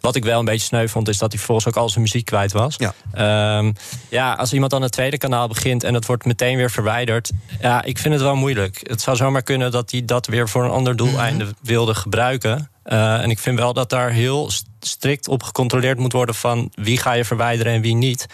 Wat ik wel een beetje sneu vond, is dat hij vervolgens ook al zijn muziek kwijt was. Ja, um, ja als iemand aan het tweede kanaal begint en het wordt meteen weer verwijderd. Ja, ik vind het wel moeilijk. Het zou zomaar kunnen dat hij dat weer voor een ander doeleinde mhm. wilde gebruiken. Uh, en ik vind wel dat daar heel strikt op gecontroleerd moet worden van wie ga je verwijderen en wie niet.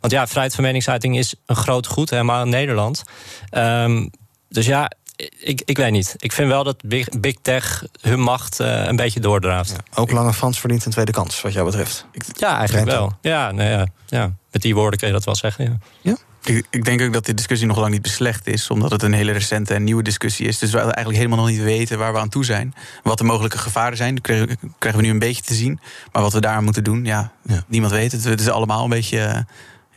Want ja, vrijheid van meningsuiting is een groot goed, helemaal in Nederland. Um, dus ja, ik, ik weet niet. Ik vind wel dat Big, big Tech hun macht uh, een beetje doordraaft. ook Lange Frans verdient een tweede kans, wat jou betreft. Ja, eigenlijk wel. Ja, nou ja, ja, met die woorden kun je dat wel zeggen. Ja. ja? Ik, ik, denk ook dat die discussie nog lang niet beslecht is, omdat het een hele recente en nieuwe discussie is. Dus we eigenlijk helemaal nog niet weten waar we aan toe zijn. Wat de mogelijke gevaren zijn, dat krijgen, krijgen we nu een beetje te zien. Maar wat we daar moeten doen, ja, ja. niemand weet het. Het is allemaal een beetje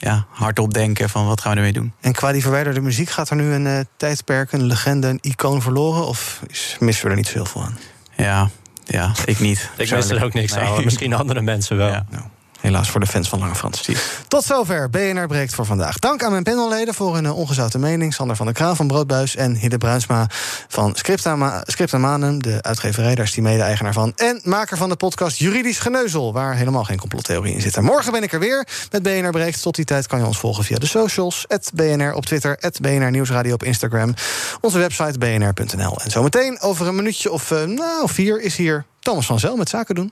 ja, hardop denken van wat gaan we ermee doen. En qua die verwijderde muziek, gaat er nu een uh, tijdperk, een legende, een icoon verloren? Of is, missen we er niet zoveel van? Ja, ja ik niet. ik mis er ook niks aan. Misschien andere mensen wel. Ja. Nou. Helaas voor de fans van Lange Frans. Tot zover BNR Breekt voor vandaag. Dank aan mijn panelleden voor hun ongezouten mening. Sander van der Kraan van Broodbuis en Hidde Bruinsma van Scripta, Manum, de uitgeverij, daar is die mede-eigenaar van. En maker van de podcast Juridisch Geneuzel, waar helemaal geen complottheorie in zit. morgen ben ik er weer met BNR Breekt. Tot die tijd kan je ons volgen via de socials. BNR op Twitter, BNR Nieuwsradio op Instagram. Onze website bnr.nl. En zometeen over een minuutje of uh, nou, vier is hier Thomas van Zel met Zaken doen.